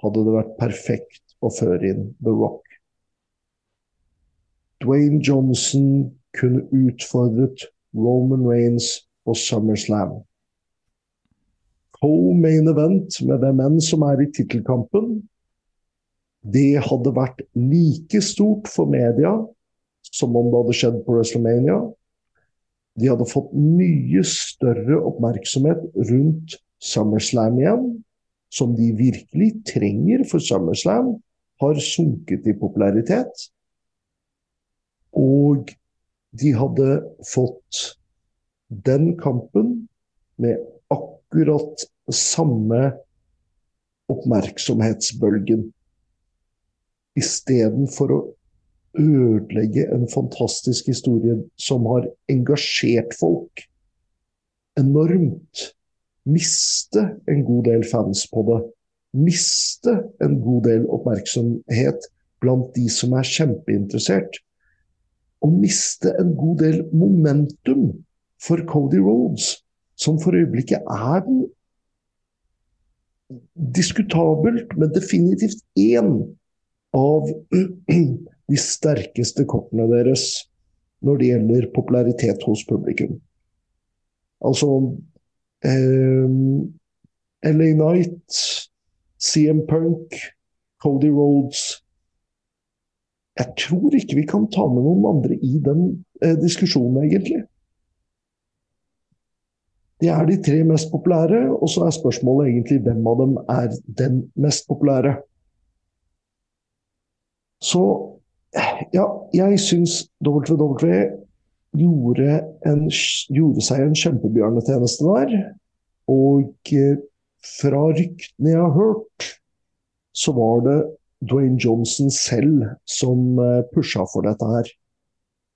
Speaker 2: hadde det vært perfekt å føre inn The Rock. Dwayne Johnson kunne utfordret Roman Reigns på SummerSlam. co-main event med hvem enn som er i tittelkampen, det hadde vært like stort for media som om det hadde skjedd på WrestleMania. De hadde fått mye større oppmerksomhet rundt SummerSlam igjen, som de virkelig trenger, for SummerSlam har sunket i popularitet. Og de hadde fått den kampen med akkurat samme oppmerksomhetsbølgen. Istedenfor å ødelegge en fantastisk historie som har engasjert folk enormt. Miste en god del fans på det. Miste en god del oppmerksomhet blant de som er kjempeinteressert. Og miste en god del momentum for Cody Rhodes, som for øyeblikket er den diskutabelt, men definitivt én av de sterkeste kortene deres når det gjelder popularitet hos publikum. Altså eh, LA Knight, CM Punk, Cody Rhodes Jeg tror ikke vi kan ta med noen andre i den eh, diskusjonen, egentlig. De er de tre mest populære, og så er spørsmålet egentlig hvem av dem er den mest populære. Så ja, jeg syns WW gjorde, en, gjorde seg en kjempebjørnetjeneste der. Og eh, fra ryktene jeg har hørt, så var det Dwayne Johnson selv som eh, pusha for dette her.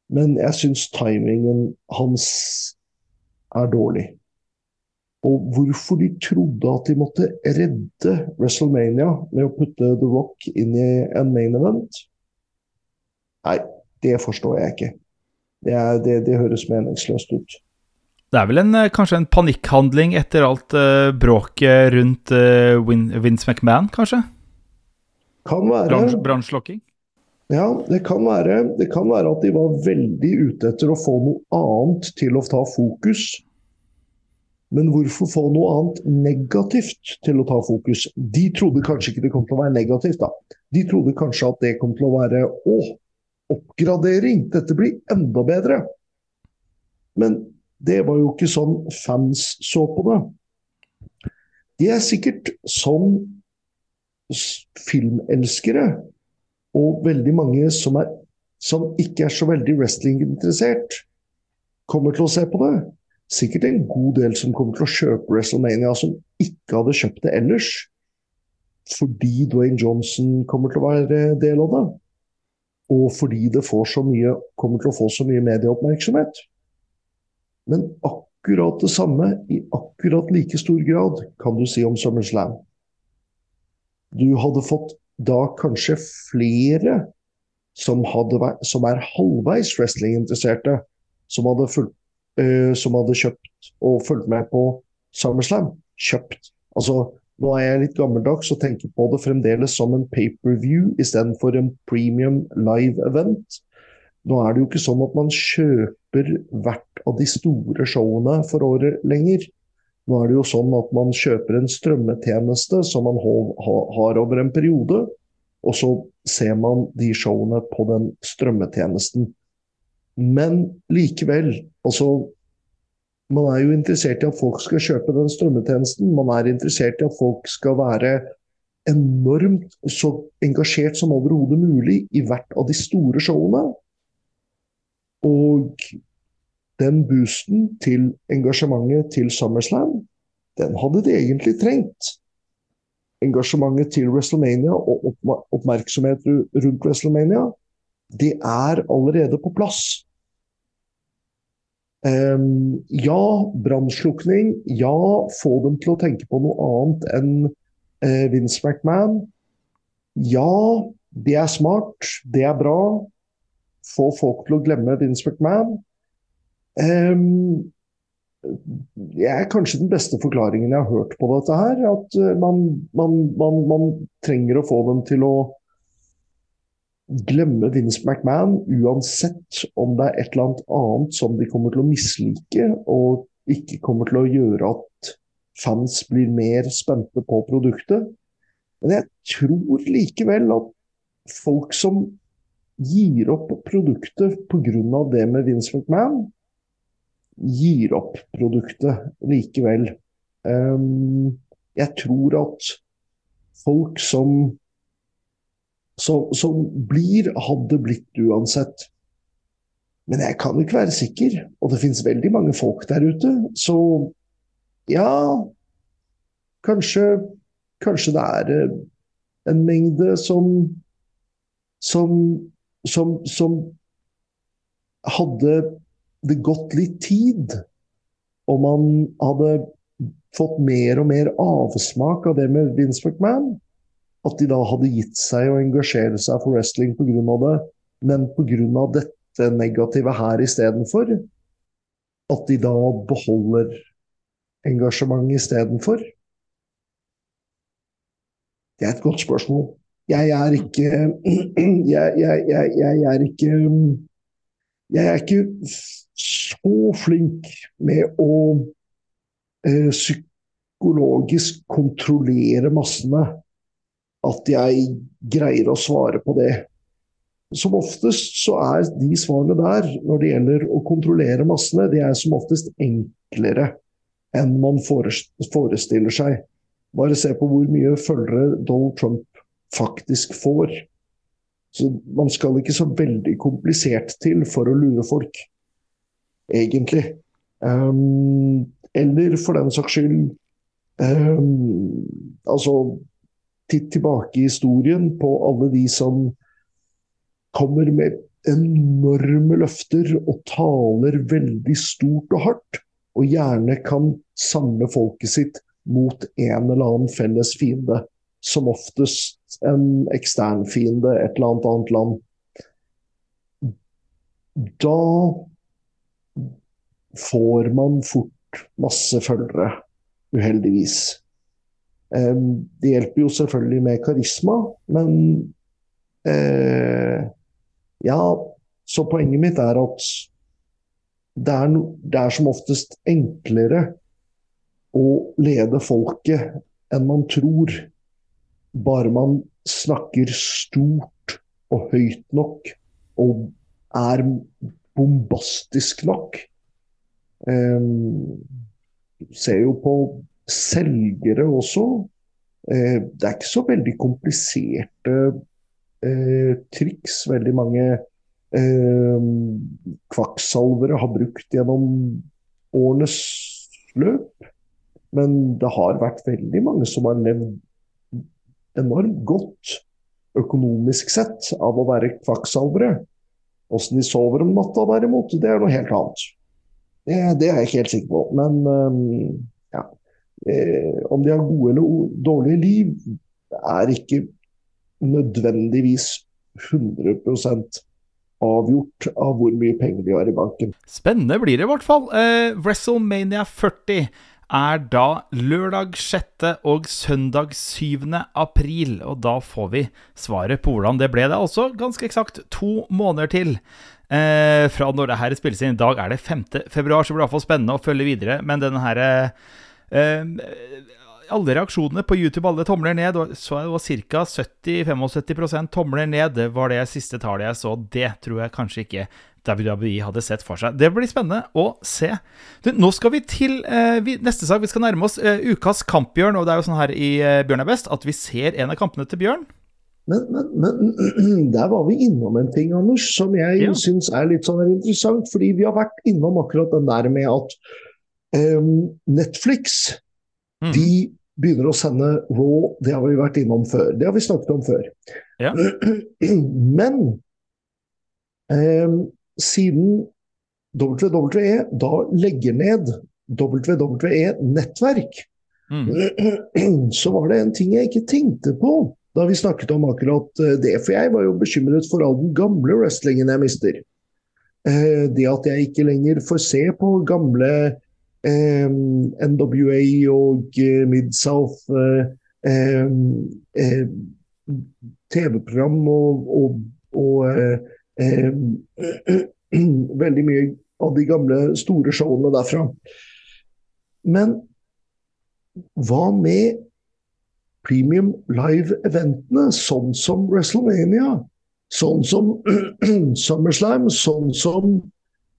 Speaker 2: Men jeg syns timingen hans er dårlig. Og hvorfor de trodde at de måtte redde WrestleMania med å putte The Rock inn i en main event, nei, det forstår jeg ikke. Det, er, det, det høres meningsløst ut.
Speaker 1: Det er vel en, eh, kanskje en panikkhandling etter alt uh, bråket rundt uh, Vince McMahon, kanskje?
Speaker 2: Kan være.
Speaker 1: Brannslokking?
Speaker 2: Ja, det kan, være, det kan være at de var veldig ute etter å få noe annet til å ta fokus men hvorfor få noe annet negativt til å ta fokus? De trodde kanskje ikke det kom til å være negativt. da. De trodde kanskje at det kom til å være å, oppgradering, dette blir enda bedre. Men det var jo ikke sånn fans så på det. De er sikkert sånn filmelskere, og veldig mange som, er, som ikke er så veldig wrestlinginteressert, kommer til å se på det sikkert en god del som kommer til å kjøpe WrestleMania som ikke hadde kjøpt det ellers. Fordi Dwayne Johnson kommer til å være del av det. Og fordi det mye, kommer til å få så mye medieoppmerksomhet. Men akkurat det samme, i akkurat like stor grad, kan du si om SummerSlam. Du hadde fått da kanskje flere som, hadde, som er halvveis wrestlinginteresserte, som uh, som hadde kjøpt og fulgt med på SummerSlam. Kjøpt. Altså, nå er jeg litt gammeldags og tenker på det fremdeles som en pay-per-view istedenfor en premium live event. Nå er det jo ikke sånn at man kjøper hvert av de store showene for året lenger. Nå er det jo sånn at man kjøper en strømmetjeneste som man har over en periode, og så ser man de showene på den strømmetjenesten. Men likevel, altså Man er jo interessert i at folk skal kjøpe den strømmetjenesten. Man er interessert i at folk skal være enormt så engasjert som overhodet mulig i hvert av de store showene. Og den boosten til engasjementet til SummerSlam, den hadde de egentlig trengt. Engasjementet til WrestleMania og oppmerksomhet rundt WrestleMania, de er allerede på plass. Um, ja, brannslukning. Ja, få dem til å tenke på noe annet enn uh, Vince McMahon. Ja, det er smart. Det er bra. Få folk til å glemme Vince McMahon. Um, det er kanskje den beste forklaringen jeg har hørt på dette her. At uh, man, man, man, man trenger å få dem til å glemme Vince McMahon, uansett om det er et eller annet annet som de kommer til å mislike, og ikke kommer til å gjøre at fans blir mer spente på produktet. Men jeg tror likevel at folk som gir opp produktet pga. det med Vince McMahon, gir opp produktet likevel. Um, jeg tror at folk som, som, som blir, hadde blitt uansett. Men jeg kan ikke være sikker, og det finnes veldig mange folk der ute. Så ja, kanskje, kanskje det er eh, en mengde som som, som, som hadde det gått litt tid, og man hadde fått mer og mer avsmak av det med Vince McMahon, at de da hadde gitt seg å engasjere seg for wrestling pga. det, men pga. dette negative her istedenfor, at de da beholder engasjementet istedenfor? Det er et godt spørsmål. Jeg er ikke jeg, jeg, jeg, jeg, er ikke Jeg er ikke så flink med å eh, psykologisk kontrollere massene at jeg greier å svare på det. Som oftest så er de svarene der, når det gjelder å kontrollere massene, de er som oftest enklere enn man forestiller seg. Bare se på hvor mye følgere Donald Trump faktisk får. Så man skal ikke så veldig komplisert til for å lure folk, egentlig. Um, eller for den saks skyld um, Altså, titt tilbake i historien på alle de som kommer med enorme løfter og taler veldig stort og hardt, og gjerne kan samle folket sitt mot en eller annen felles fiende som oftest en ekstern fiende, et eller annet annet land. Da får man fort masse følgere, uheldigvis. Det hjelper jo selvfølgelig med karisma, men eh, Ja, så poenget mitt er at det er, det er som oftest enklere å lede folket enn man tror bare man snakker stort og høyt nok og er bombastisk nok. Eh, ser jo på selgere også. Uh, det er ikke så veldig kompliserte eh, triks veldig mange eh, kvakksalvere har brukt gjennom årenes løp. Men det har vært veldig mange som har levd enormt godt økonomisk sett av å være kvakksalvere. Åssen de sover om natta derimot, det er noe helt annet. Det, det er jeg ikke helt sikker på. Men ja. Eh, om de har gode eller dårlige liv, er ikke nødvendigvis 100% avgjort av hvor mye penger de har i banken.
Speaker 1: Spennende blir det i hvert fall. Eh, WrestleMania 40 er da lørdag 6. og søndag 7. april. Og da får vi svaret på hvordan det ble. Det er altså ganske eksakt to måneder til. Eh, fra når det her spilles inn. I dag er det 5. februar, så det blir iallfall spennende å følge videre. Men denne her eh, Alle reaksjonene på YouTube, alle tomler ned. Så det var ca. 70-75 tomler ned. Det var det siste tallet jeg så. Det tror jeg kanskje ikke WWE hadde sett for seg. Det blir spennende å se. Du, nå skal vi til eh, vi, neste sak. Vi skal nærme oss eh, ukas kampbjørn. Og det er jo sånn her i eh, Bjørn er best at vi ser en av kampene til Bjørn.
Speaker 2: Men, men, men der var vi innom en ting, Anders, som jeg ja. syns er litt sånn interessant. Fordi vi har vært innom akkurat den der med at Netflix mm. de begynner å sende Raw. Det har vi vært innom før. Det har vi snakket om før. Ja. Men um, siden WWE da legger ned WWE Nettverk, mm. så var det en ting jeg ikke tenkte på da vi snakket om akkurat eh, det. For jeg var jo bekymret for all den gamle wrestlingen jeg mister. Eh, det at jeg ikke lenger får se på gamle eh, NWA og eh, Mid-South eh, eh, TV-program og, og, og eh, veldig mye av de gamle, store showene derfra. Men hva med premium live-eventene, sånn som WrestleMania? Sånn som SummerSlam, sånn som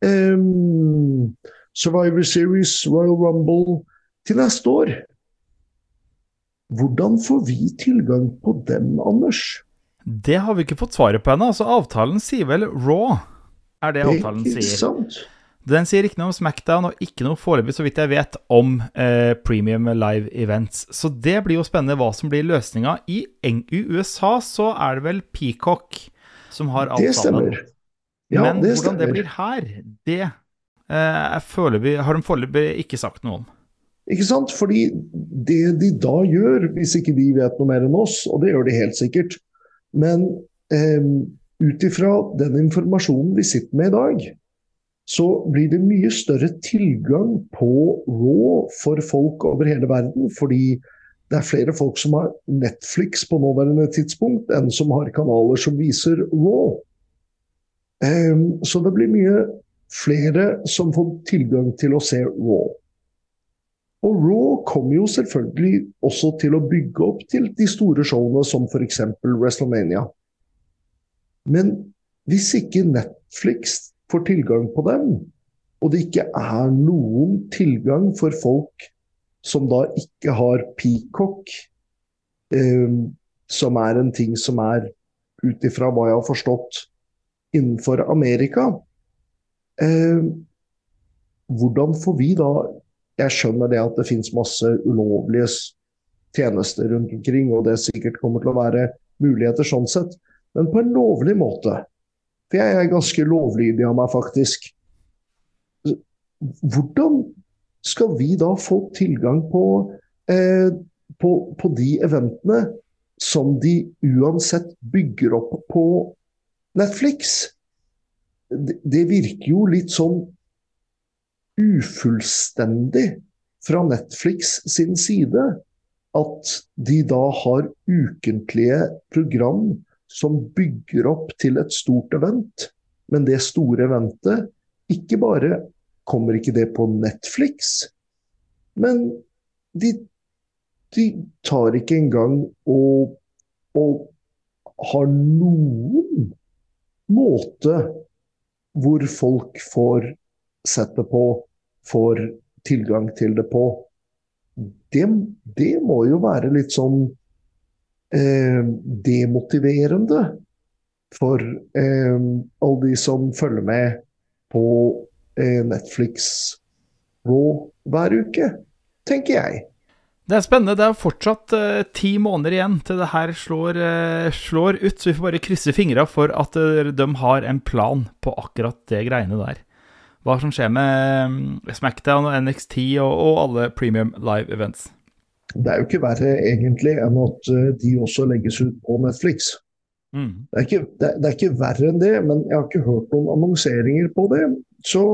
Speaker 2: um, Survivor Series, Royal Rumble til neste år. Hvordan får vi tilgang på dem, Anders?
Speaker 1: Det har vi ikke fått svaret på ennå. Altså, avtalen sier vel Raw, er det avtalen sier.
Speaker 2: sant?
Speaker 1: Den sier ikke noe om Smackdown, og ikke noe foreløpig, så vidt jeg vet, om eh, premium live events. Så det blir jo spennende hva som blir løsninga. I, USA så er det vel Peacock som har avtalen.
Speaker 2: Det stemmer. Ja,
Speaker 1: Men
Speaker 2: det
Speaker 1: hvordan det blir her, det foreløpig, har de foreløpig ikke sagt noe om.
Speaker 2: Ikke sant? Fordi det de da gjør, hvis ikke de vet noe mer enn oss, og det gjør de helt sikkert Men eh, ut ifra den informasjonen vi sitter med i dag, så blir det mye større tilgang på Raw for folk over hele verden. Fordi det er flere folk som har Netflix på nåværende tidspunkt, enn som har kanaler som viser Raw. Eh, så det blir mye flere som får tilgang til å se Raw. Og Raw kommer jo selvfølgelig også til å bygge opp til de store showene som f.eks. WrestleMania. Men hvis ikke Netflix får tilgang på dem, og det ikke er noen tilgang for folk som da ikke har Peacock, eh, som er en ting som er ut ifra hva jeg har forstått innenfor Amerika, hvordan får vi da jeg skjønner det at det finnes masse ulovlige tjenester rundt omkring, og det sikkert kommer til å være muligheter sånn sett, men på en lovlig måte. For jeg er ganske lovlydig av meg, faktisk. Hvordan skal vi da få tilgang på, eh, på, på de eventene som de uansett bygger opp på Netflix? Det, det virker jo litt sånn ufullstendig fra Netflix sin side at de da har ukentlige program som bygger opp til et stort event. Men det store eventet, ikke bare kommer ikke det på Netflix, men de, de tar ikke engang og, og har noen måte hvor folk får sett det på, får tilgang til det på. Det, det må jo være litt sånn eh, demotiverende for eh, alle de som følger med på eh, Netflix Raw hver uke, tenker jeg.
Speaker 1: Det er spennende. Det er fortsatt uh, ti måneder igjen til det her slår, uh, slår ut, så vi får bare krysse fingra for at uh, de har en plan på akkurat det greiene der. Hva som skjer med um, Smackdown og NXT og, og alle premium live events.
Speaker 2: Det er jo ikke verre egentlig enn at de også legges ut på Netflix.
Speaker 1: Mm.
Speaker 2: Det er, ikke, det, det er ikke verre enn det, men jeg har ikke hørt noen annonseringer på det. Så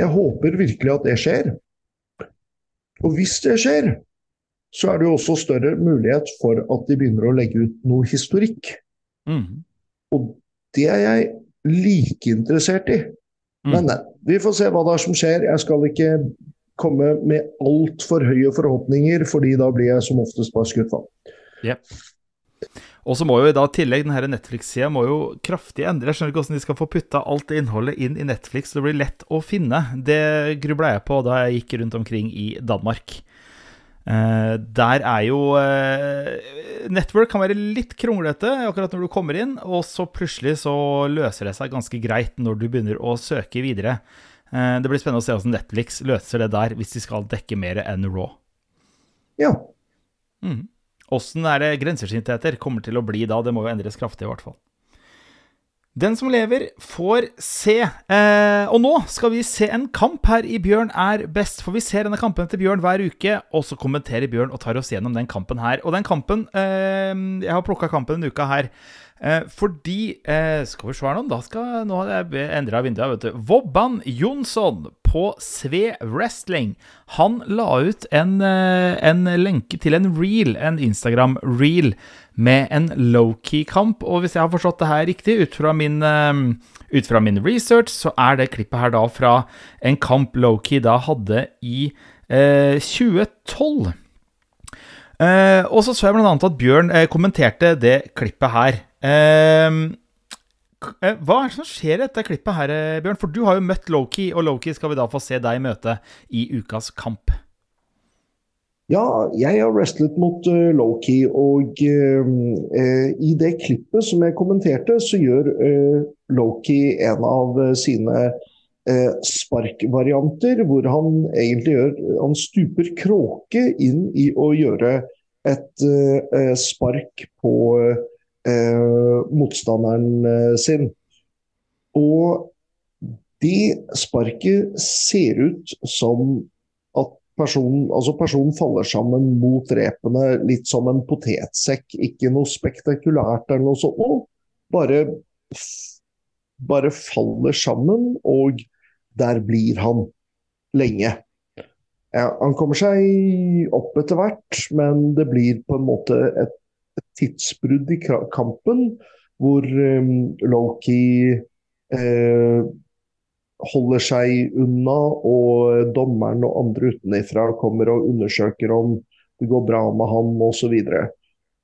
Speaker 2: jeg håper virkelig at det skjer. Og hvis det skjer, så er det jo også større mulighet for at de begynner å legge ut noe historikk.
Speaker 1: Mm.
Speaker 2: Og det er jeg like interessert i.
Speaker 1: Mm.
Speaker 2: Men vi får se hva det er som skjer. Jeg skal ikke komme med altfor høye forhåpninger, fordi da blir jeg som oftest bare skuffa.
Speaker 1: Og så må jo da dag tillegg denne Netflix-sida må jo kraftig endre. Jeg skjønner ikke hvordan de skal få putta alt innholdet inn i Netflix så det blir lett å finne. Det grubla jeg på da jeg gikk rundt omkring i Danmark. Eh, der er jo eh, Network kan være litt kronglete akkurat når du kommer inn, og så plutselig så løser det seg ganske greit når du begynner å søke videre. Eh, det blir spennende å se hvordan Netflix løser det der, hvis de skal dekke mer enn Raw.
Speaker 2: Ja.
Speaker 1: Mm. Åssen er det grensesyntheter kommer til å bli da? Det må jo endres kraftig, i hvert fall. Den som lever, får se. Eh, og nå skal vi se en kamp her i Bjørn er best. For vi ser denne kampen til Bjørn hver uke, og så kommenterer Bjørn og tar oss gjennom den kampen her. Og den kampen eh, Jeg har plukka kampen denne uka her. Eh, fordi eh, Skal vi se her nå, da skal, nå har jeg endra vinduet. vet du Vobban Jonsson på Sve Wrestling. Han la ut en, eh, en lenke til en reel, en Instagram-reel, med en low-key-kamp. Og hvis jeg har forstått det her riktig, ut fra min, eh, ut fra min research, så er det klippet her da fra en kamp low-key da hadde i eh, 2012. Eh, og så så jeg bl.a. at Bjørn eh, kommenterte det klippet her. Eh, hva er det som skjer i dette klippet her, eh, Bjørn? For du har jo møtt Loki, og Loki skal vi da få se deg møte i ukas kamp.
Speaker 2: Ja, jeg har wrestlet mot uh, Loki, og uh, i det klippet som jeg kommenterte, så gjør uh, Loki en av sine sparkvarianter, hvor han egentlig gjør Han stuper kråke inn i å gjøre et spark på motstanderen sin. Og det sparket ser ut som Personen, altså personen faller sammen mot repene litt som en potetsekk. Ikke noe spektakulært eller noe sånt. Og Bare, bare faller sammen, og der blir han lenge. Ja, han kommer seg opp etter hvert, men det blir på en måte et tidsbrudd i kampen hvor um, Loki eh, holder seg unna, og dommeren og andre utenfra kommer og undersøker om det går bra med ham osv. Så, videre.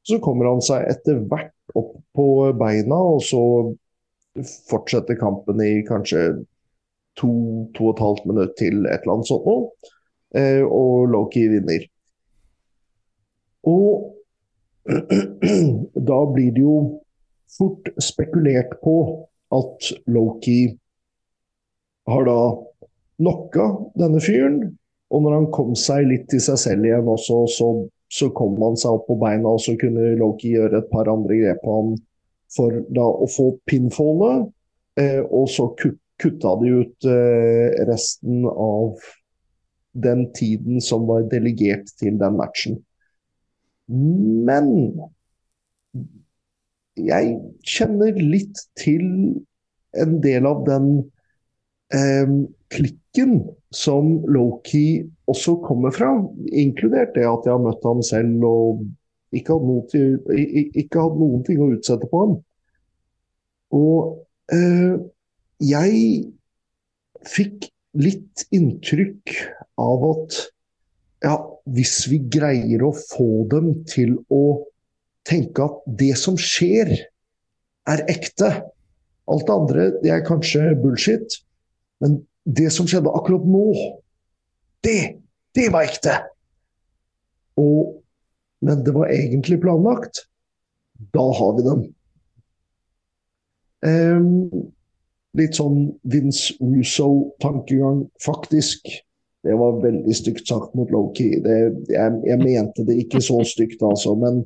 Speaker 2: så kommer han seg etter hvert opp på beina, og så fortsetter kampen i kanskje to, to og et halvt minutt til et eller annet sånt noe. Eh, og Loki vinner. Og da blir det jo fort spekulert på at Loki har da knocka denne fyren. Og når han kom seg litt til seg selv igjen også, så, så kom han seg opp på beina, og så kunne Loki gjøre et par andre grep på ham for da å få pinfallet. Eh, og så kut, kutta de ut eh, resten av den tiden som var delegert til den matchen. Men jeg kjenner litt til en del av den eh, klikken som Loki også kommer fra, inkludert det at jeg har møtt ham selv og ikke hatt, noen ting å utsette på ham. Og eh, jeg fikk litt inntrykk av at ja, hvis vi greier å få dem til å tenke at det som skjer, er ekte Alt det andre det er kanskje bullshit, men det som skjedde akkurat nå, det, det var ekte! Og, men det var egentlig planlagt. Da har vi dem. Um, litt sånn Vince Russo-tankegang, faktisk. Det var veldig stygt sagt mot Loki. Jeg, jeg, mente det ikke så stygt, altså. Men,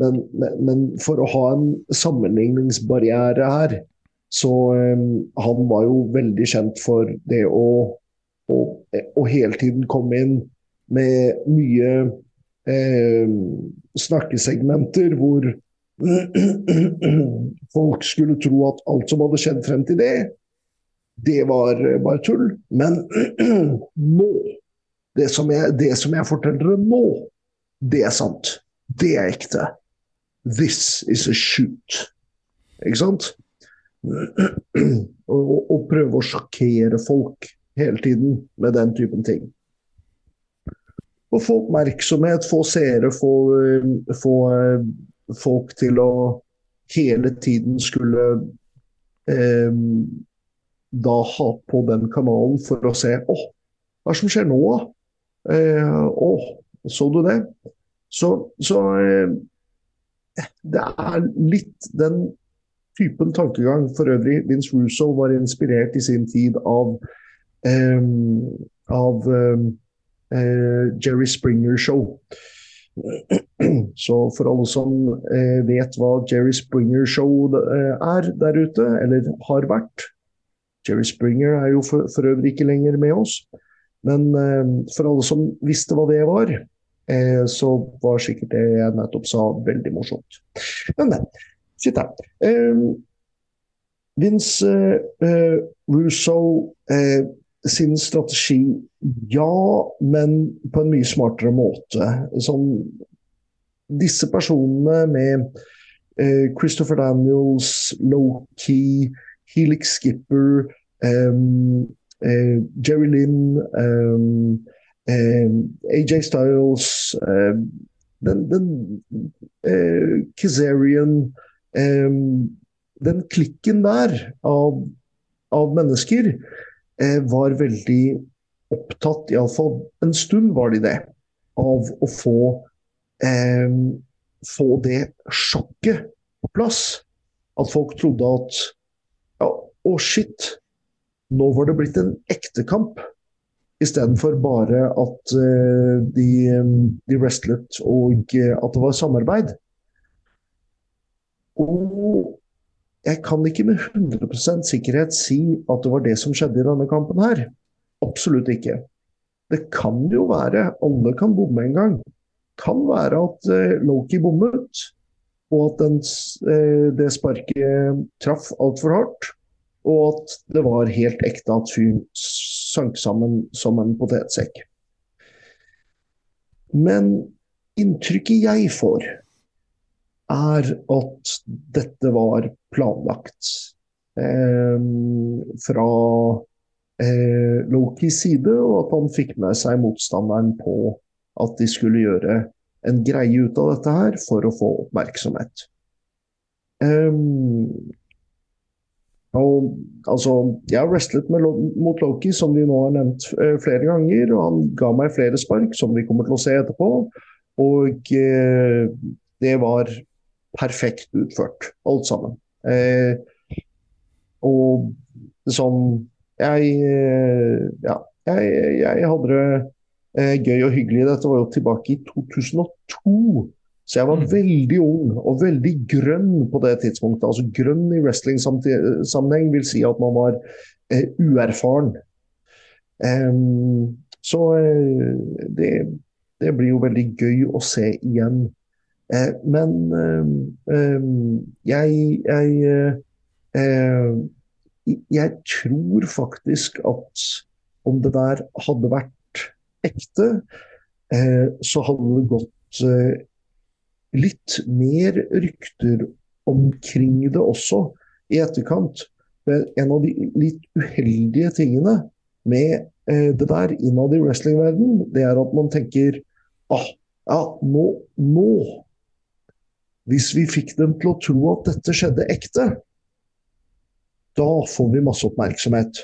Speaker 2: men, men, for å ha en sammenligningsbarriere her, så um, han var jo veldig kjent for det å, å, å hele tiden komme inn med mye eh, snakkesegmenter hvor folk skulle tro at alt som hadde skjedd frem til det, det var bare tull. Men nå det som, jeg, det som jeg forteller dere nå, det er sant. Det er ekte. This is a shoot. Ikke sant? og, og prøve å sjokkere folk hele tiden med den typen ting. Og få oppmerksomhet, få seere, få, få eh, folk til å hele tiden skulle eh, da ha på den kanalen for å se Å, hva er det som skjer nå, da? Eh, å, så du det? Så, så eh, det er litt den typen tankegang. For øvrig, Vince Russo var inspirert i sin tid av, eh, av um, uh, Jerry Springer Show. Så for alle som uh, vet hva Jerry Springer Show er der ute, eller har vært Jerry Springer er jo for, for øvrig ikke lenger med oss. Men for alle som visste hva det var, så var sikkert det jeg nettopp sa, veldig morsomt. Men, men. Sitt her. Eh, Vince uh, Russo uh, sin strategi, ja, men på en mye smartere måte. Sånn, disse personene med Christopher Daniels, Low-Key, Helix Skipper, um, Jerry Lynn, um, eh, AJ Styles, den, den eh, Kazarian eh, Den klikken der av, av mennesker eh, var veldig opptatt, iallfall en stund var de det, av å få, få det sjokket på plass. At folk trodde at ja, å shit, nå var det blitt en ekte kamp. Istedenfor bare at uh, de, de wrestlet og uh, at det var samarbeid. Og jeg kan ikke med 100% sikkerhet si at det var det som skjedde i denne kampen her. Absolutt ikke. Det kan jo være, alle kan bomme en gang. Kan være at Loki bommet, og at den, uh, det sparket traff altfor hardt. Og at det var helt ekte at fyren sank sammen som en potetsekk. Men inntrykket jeg får, er at dette var planlagt. Eh, fra eh, Lokis side, og at han fikk med seg motstanderen på at de skulle gjøre en greie ut av dette her for å få oppmerksomhet. Um, og, altså, jeg har wrestlet med, mot Loki, som vi nå har nevnt uh, flere ganger. og Han ga meg flere spark, som vi kommer til å se etterpå. Og uh, det var perfekt utført, alt sammen. Uh, og sånn Jeg Ja, jeg, jeg hadde gøy og hyggelig. Dette var jo tilbake i 2002. Så jeg var mm. veldig ung og veldig grønn på det tidspunktet. Altså grønn i wrestling-sammenheng vil si at man var eh, uerfaren. Um, så eh, det, det, blir jo veldig gøy å se igjen. Eh, men um, jeg, jeg, jeg tror faktisk at om det der hadde vært ekte, eh, så hadde det gått litt mer rykter omkring det også i etterkant. En av de litt uheldige tingene med eh, det der innad i wrestlingverdenen, det er at man tenker ah, ja, nå, nå Hvis vi fikk dem til å tro at dette skjedde ekte, da får vi masse oppmerksomhet.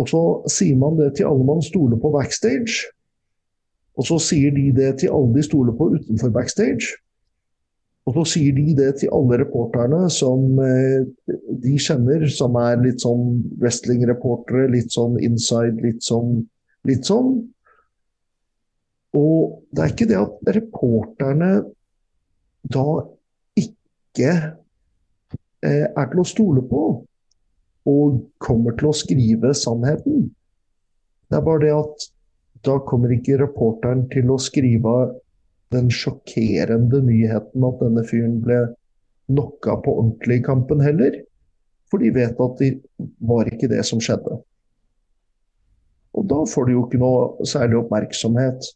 Speaker 2: Og så sier man det til alle man stoler på backstage. Og så sier de det til alle de stoler på utenfor backstage. Og så sier de det til alle reporterne som eh, de kjenner, som er litt sånn wrestling-reportere, litt sånn inside, litt sånn, litt sånn. Og det er ikke det at reporterne da ikke eh, er til å stole på og kommer til å skrive sannheten. Det er bare det at da kommer ikke reporteren til å skrive den sjokkerende nyheten at denne fyren ble knocka på ordentlig i kampen heller. For de vet at det var ikke det som skjedde. Og da får de jo ikke noe særlig oppmerksomhet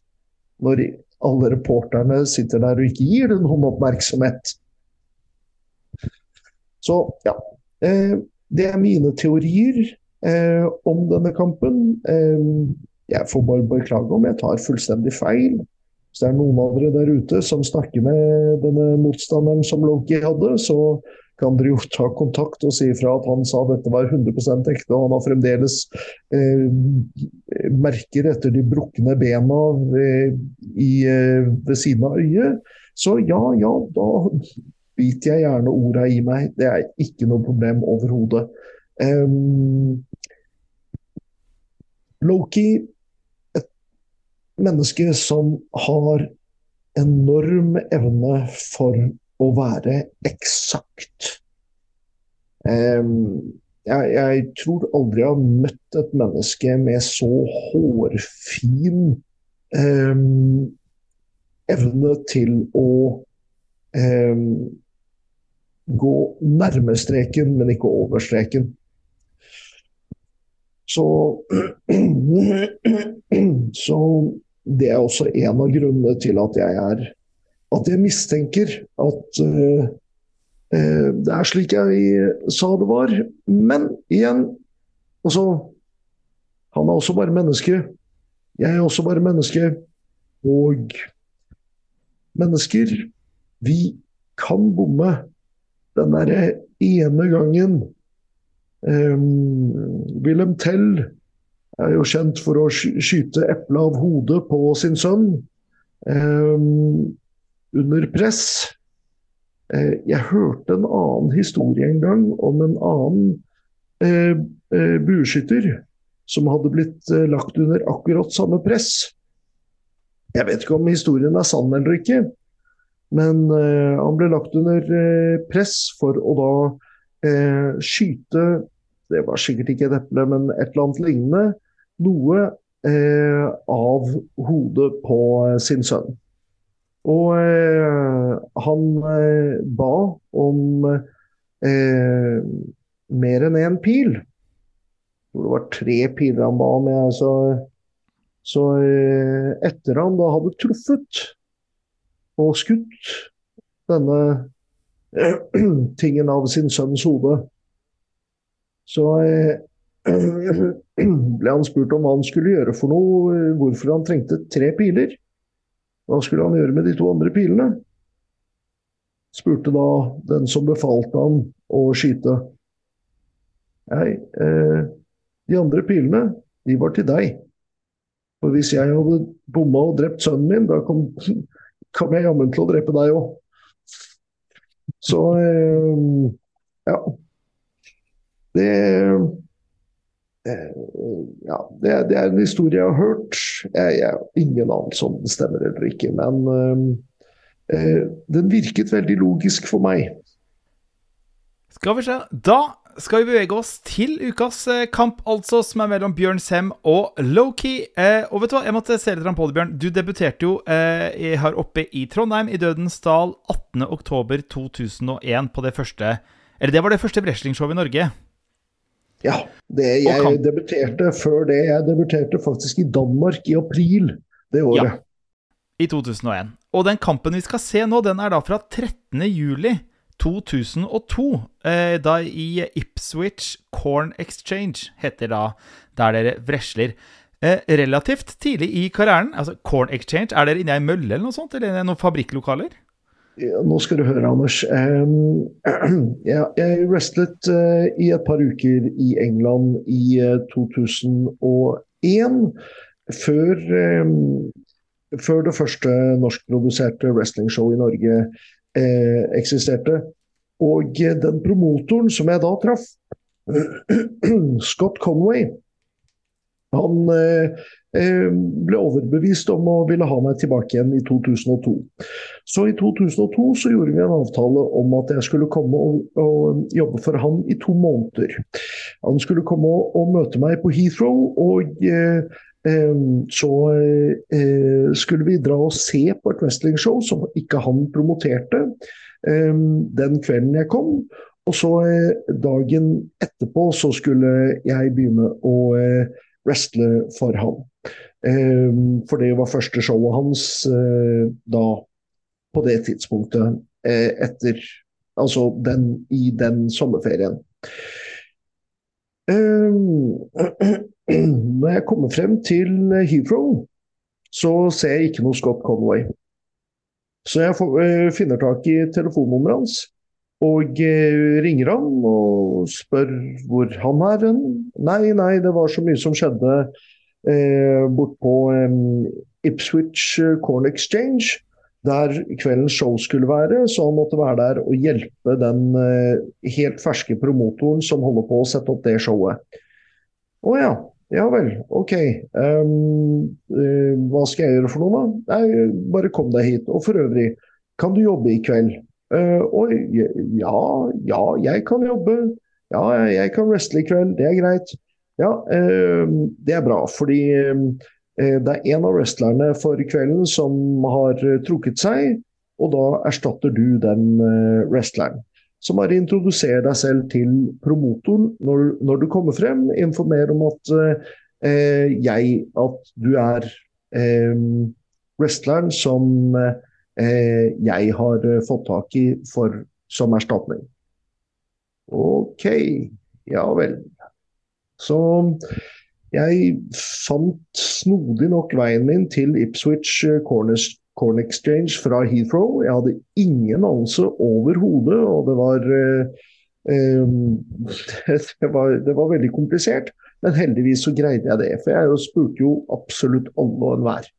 Speaker 2: når alle reporterne sitter der og ikke gir det noen oppmerksomhet. Så ja. Eh, det er mine teorier eh, om denne kampen. Eh, jeg får bare beklage om jeg tar fullstendig feil. Hvis det er noen av dere der ute som snakker med denne motstanderen som Loki hadde, så kan dere jo ta kontakt og si ifra at han sa dette var 100% ekte, og han har fremdeles eh, merker etter de brukne bena ved, i, eh, ved siden av øyet. Så ja, ja, da biter jeg gjerne orda i meg. Det er ikke noe problem overhodet. Um, Loki menneske som har enorm evne for å være eksakt. Um, jeg, jeg, tror aldri jeg har møtt et menneske med så hårfin um, evne til å um, gå nærme streken, men ikke over streken. Så, så det er også en av grunnene til at jeg er At jeg mistenker at uh, uh, det er slik jeg sa det var. Men igjen, altså Han er også bare menneske. Jeg er også bare menneske. Og mennesker, vi kan bomme den derre ene gangen. Um, Wilhelm Tell er jo kjent for å skyte eplet av hodet på sin sønn um, under press. Uh, jeg hørte en annen historie en gang om en annen uh, bueskytter som hadde blitt lagt under akkurat samme press. Jeg vet ikke om historien er sann eller ikke, men han ble lagt under press for å da skyte det var sikkert ikke et eple, men et eller annet lignende, noe eh, av hodet på eh, sin sønn. Og eh, han eh, ba om eh, mer enn én pil. Det var tre piler han ba om. Jeg, så, så eh, etter han da hadde truffet og skutt denne tingen av sin sønns hode, så ble han spurt om hva han skulle gjøre for noe, hvorfor han trengte tre piler. Hva skulle han gjøre med de to andre pilene? Spurte da den som befalte han å skyte. Nei, eh, de andre pilene, de var til deg. For hvis jeg hadde bomma og drept sønnen min, da kom, kom jeg jammen til å drepe deg òg. Så eh, ja. Det Eh, ja, det, det, er en historie jeg har hørt. Jeg, jeg har ingen anelse om den stemmer eller ikke. Men uh, den virket veldig logisk for meg.
Speaker 1: Skal vi se. Da skal vi bevege oss til ukas kamp, altså, som er mellom Bjørn Sem og Loki. Eh, og vet du hva, jeg måtte se litt på det, Bjørn. Du debuterte jo eh, her oppe i Trondheim, i Dødens dal, 18.10.2001 på det første Eller det var det første wrestlingshowet i Norge.
Speaker 2: Ja. Det, jeg debuterte før det. Jeg debuterte faktisk i Danmark i april det året. Ja.
Speaker 1: I 2001. Og den kampen vi skal se nå, den er da fra 13. juli 2002. Eh, da i Ipswich Corn Exchange heter da der dere vresler. Eh, relativt tidlig i karrieren, altså Corn Exchange, er dere inne i ei mølle eller noe sånt? Eller noen fabrikklokaler?
Speaker 2: Nå skal du høre, Anders. Jeg, jeg wrestlet uh, i et par uker i England i 2001. Før, før det første norskproduserte wrestlingshowet i Norge eh, eksisterte. Og den promotoren som jeg da traff, Scott Conway, han eh, Eh, ble overbevist om å ville ha meg tilbake igjen i 2002. Så i 2002 så gjorde vi en avtale om at jeg skulle komme og, og jobbe for han i to måneder. Han skulle komme og, og møte meg på Heathrow, og eh, eh, så eh, skulle vi dra og se på et wrestlingshow som ikke han promoterte eh, den kvelden jeg kom. Og så eh, dagen etterpå så skulle jeg begynne å wrestle for han. Ehm, for det var første showet hans eh, da, på det tidspunktet, eh, etter Altså den, i den sommerferien. Når jeg kommer frem til Heathrow, så ser jeg ikke noe Scott Conway. Så jeg får, eh, finner tak i telefonnummeret hans og ringer han og spør hvor han er hen. Nei, nei, det var så mye som skjedde eh, bort på eh, Ipswich eh, Corn Exchange, der kveldens show skulle være. Så han måtte være der og hjelpe den eh, helt ferske promotoren som holder på å sette opp det showet. Å ja. Ja vel, OK. Um, uh, hva skal jeg gjøre for noe, da? Nei, bare kom deg hit. Og for øvrig, kan du jobbe i kveld? Uh, oi, ja, ja, jeg kan jobbe. Ja, jeg kan wrestle i kveld, det er greit. Ja, uh, det er bra. Fordi eh, det er en av wrestlerne for kvelden som har eh, trukket seg, og da erstatter du den wrestleren. Så bare introduser deg selv til promotoren når, når du kommer frem. Informer om at eh, jeg At du er eh, wrestleren som eh, jeg har fått tak i for, som erstatning. OK. Ja vel. Så Jeg fant snodig nok veien min til Ipswich Corners Corn Exchange fra Heathrow. Jeg hadde ingen anelse overhodet, og det var, eh, det var, det var veldig komplisert. Men heldigvis så greide jeg det, for jeg spurte jo absolutt alle og enhver.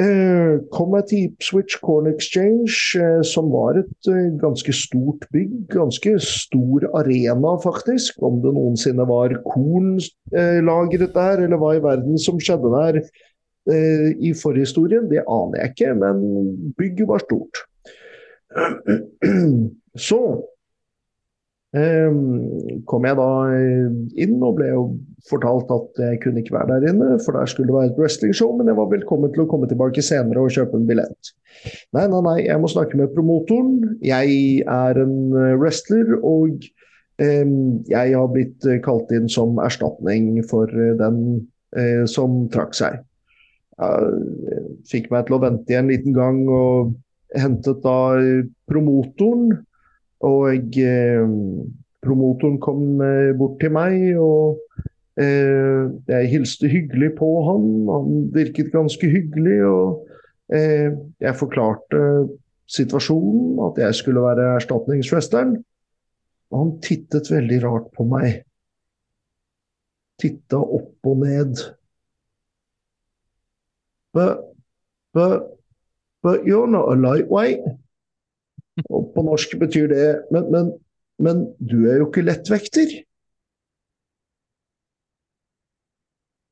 Speaker 2: Eh, kom jeg til Ipswich Corn Exchange, eh, som var et eh, ganske stort bygg. Ganske stor arena, faktisk. Om det noensinne var korn eh, lagret der, eller hva i verden som skjedde der Eh, i forhistorien, det aner jeg ikke, men bygget var stort. Så um, kom jeg da eh, inn og ble jo fortalt at jeg kunne ikke være der inne, for der skulle det være et wrestlingshow, men jeg var velkommen til å komme tilbake senere og kjøpe en billett. Nei, nei, nei, jeg må snakke med promotoren. Jeg er en wrestler, og jeg har blitt kalt inn som erstatning for den som trakk seg fikk meg til å vente en liten gang og hentet da promotoren. Og eh, promotoren kom eh, bort til meg, og eh, jeg hilste hyggelig på han. Han virket ganske hyggelig, og eh, jeg forklarte situasjonen, at jeg skulle være erstatningsfesteren Og han tittet veldig rart på meg. Titta opp og ned. But, but, but you're not a lightweight. Og på norsk betyr det men, men, men du er jo ikke lettvekter.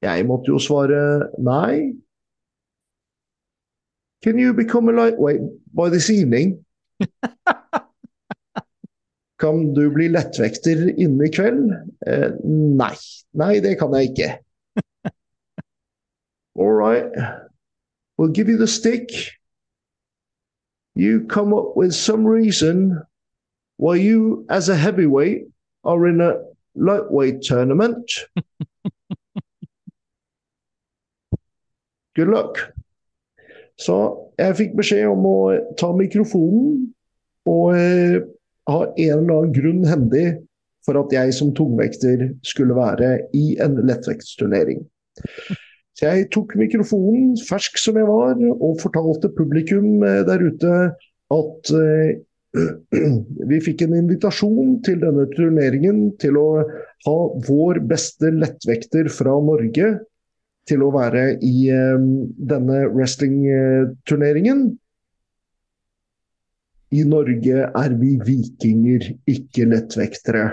Speaker 2: Jeg måtte jo svare nei. Can you become a lightweight by this evening? Kan du bli lettvekter inne i kveld? Eh, nei. Nei, det kan jeg ikke. All right. We'll give you the stick. You come up with some reason why you, as a heavyweight, are in a lightweight tournament. Good luck. Så jeg fikk beskjed om å ta mikrofonen og eh, ha en eller annen grunn hendig for at jeg som tungvekter skulle være i en lettvektsturnering. Så jeg tok mikrofonen, fersk som jeg var, og fortalte publikum eh, der ute at uh, vi fikk en invitasjon til denne turneringen til å ha vår beste lettvekter fra Norge til å være i um, denne wrestlingturneringen. I Norge er vi vikinger, ikke lettvektere.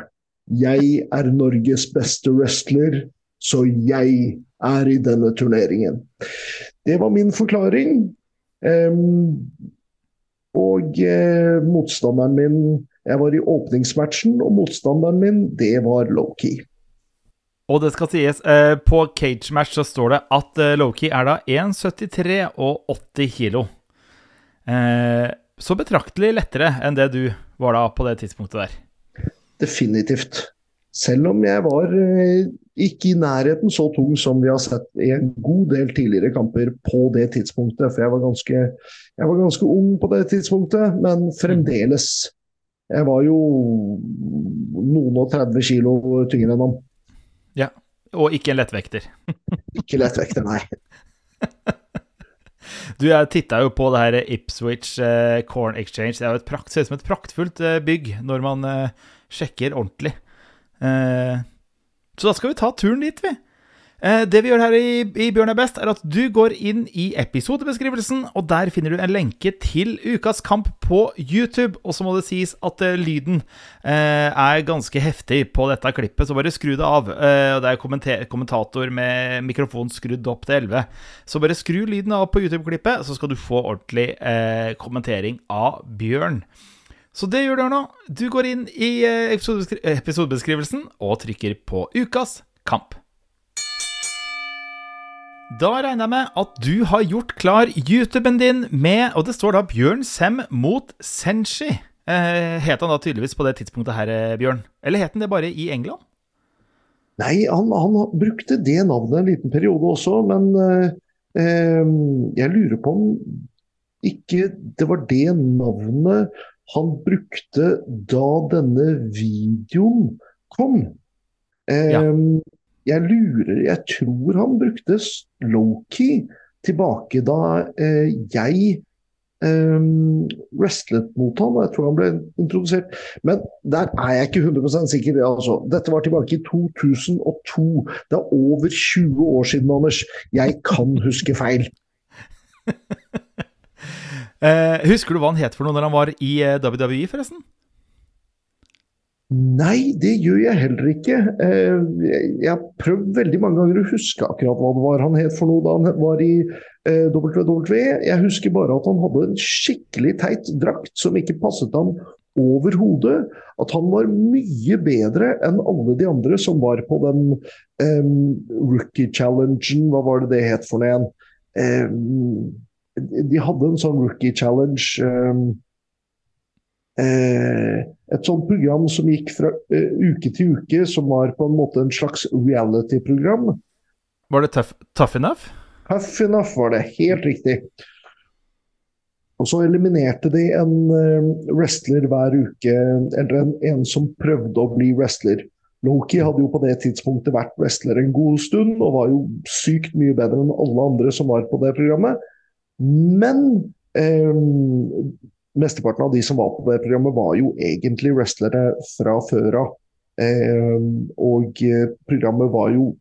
Speaker 2: Jeg er Norges beste wrestler, så jeg er i denne turneringen. Det var min forklaring. Um, og eh, motstanderen min Jeg var i åpningsmatchen, og motstanderen min, det var Lowkey.
Speaker 1: Og det skal sies, eh, på cage match så står det at eh, Lowkey er da 1,73 og 80 kilo. Eh, så betraktelig lettere enn det du var da på det tidspunktet der.
Speaker 2: Definitivt. Selv om jeg var eh, ikke i nærheten så tung som vi har sett i en god del tidligere kamper på det tidspunktet. For jeg var ganske, jeg var ganske ung på det tidspunktet, men fremdeles. Jeg var jo noen og 30 kilo tyngre enn ham.
Speaker 1: Ja, og ikke en lettvekter.
Speaker 2: ikke lettvekter, nei.
Speaker 1: Du, jeg titta jo på det her Ipswich eh, Corn Exchange. Det er jo et prakt, ser ut som et praktfullt eh, bygg når man eh, sjekker ordentlig. Eh, så da skal vi ta turen dit, vi. Eh, det vi gjør her i, i Bjørn er best, er at du går inn i episodebeskrivelsen, og der finner du en lenke til ukas kamp på YouTube. Og så må det sies at uh, lyden uh, er ganske heftig på dette klippet, så bare skru det av. Uh, og det er kommentator med mikrofon skrudd opp til 11. Så bare skru lyden av på YouTube-klippet, så skal du få ordentlig kommentering av Bjørn. Så det gjør du nå. Du går inn i eh, episodebeskrivelsen og trykker på ukas kamp. Da regner jeg med at du har gjort klar YouTuben din med Og det står da Bjørn Sem mot Senshi. Eh, het han da tydeligvis på det tidspunktet her, eh, Bjørn? Eller het han det bare i England?
Speaker 2: Nei, han, han brukte det navnet en liten periode også, men eh, eh, jeg lurer på om ikke det var det navnet han brukte da denne videoen kom. Eh, ja. jeg lurer Jeg tror han brukte Loki tilbake da eh, jeg um, wrestlet mot han, og jeg tror han ble introdusert. Men der er jeg ikke 100% sikker. Altså. Dette var tilbake i 2002. Det er over 20 år siden, Anders. Jeg kan huske feil.
Speaker 1: Uh, husker du hva han het for noe når han var i eh, WWE, forresten?
Speaker 2: Nei, det gjør jeg heller ikke. Uh, jeg har prøvd veldig mange ganger å huske akkurat hva det var han het for noe da han var i WWE. Jeg husker bare at han hadde en skikkelig teit drakt som ikke passet ham overhodet. At han var mye bedre enn alle de andre som var på den um, rookie-challengen. Hva var det det het for noe igjen? Um, de hadde en sånn rookie challenge. Um, uh, et sånt program som gikk fra uh, uke til uke, som var på en måte en slags reality-program.
Speaker 1: Var det tough, tough, Enough?
Speaker 2: Tough Enough var det, helt riktig. Og så eliminerte de en uh, wrestler hver uke, eller en, en som prøvde å bli wrestler. Loki hadde jo på det tidspunktet vært wrestler en god stund, og var jo sykt mye bedre enn alle andre som var på det programmet. Men eh, mesteparten av de som var på det programmet, var jo egentlig wrestlere fra før av. Eh, og programmet var jo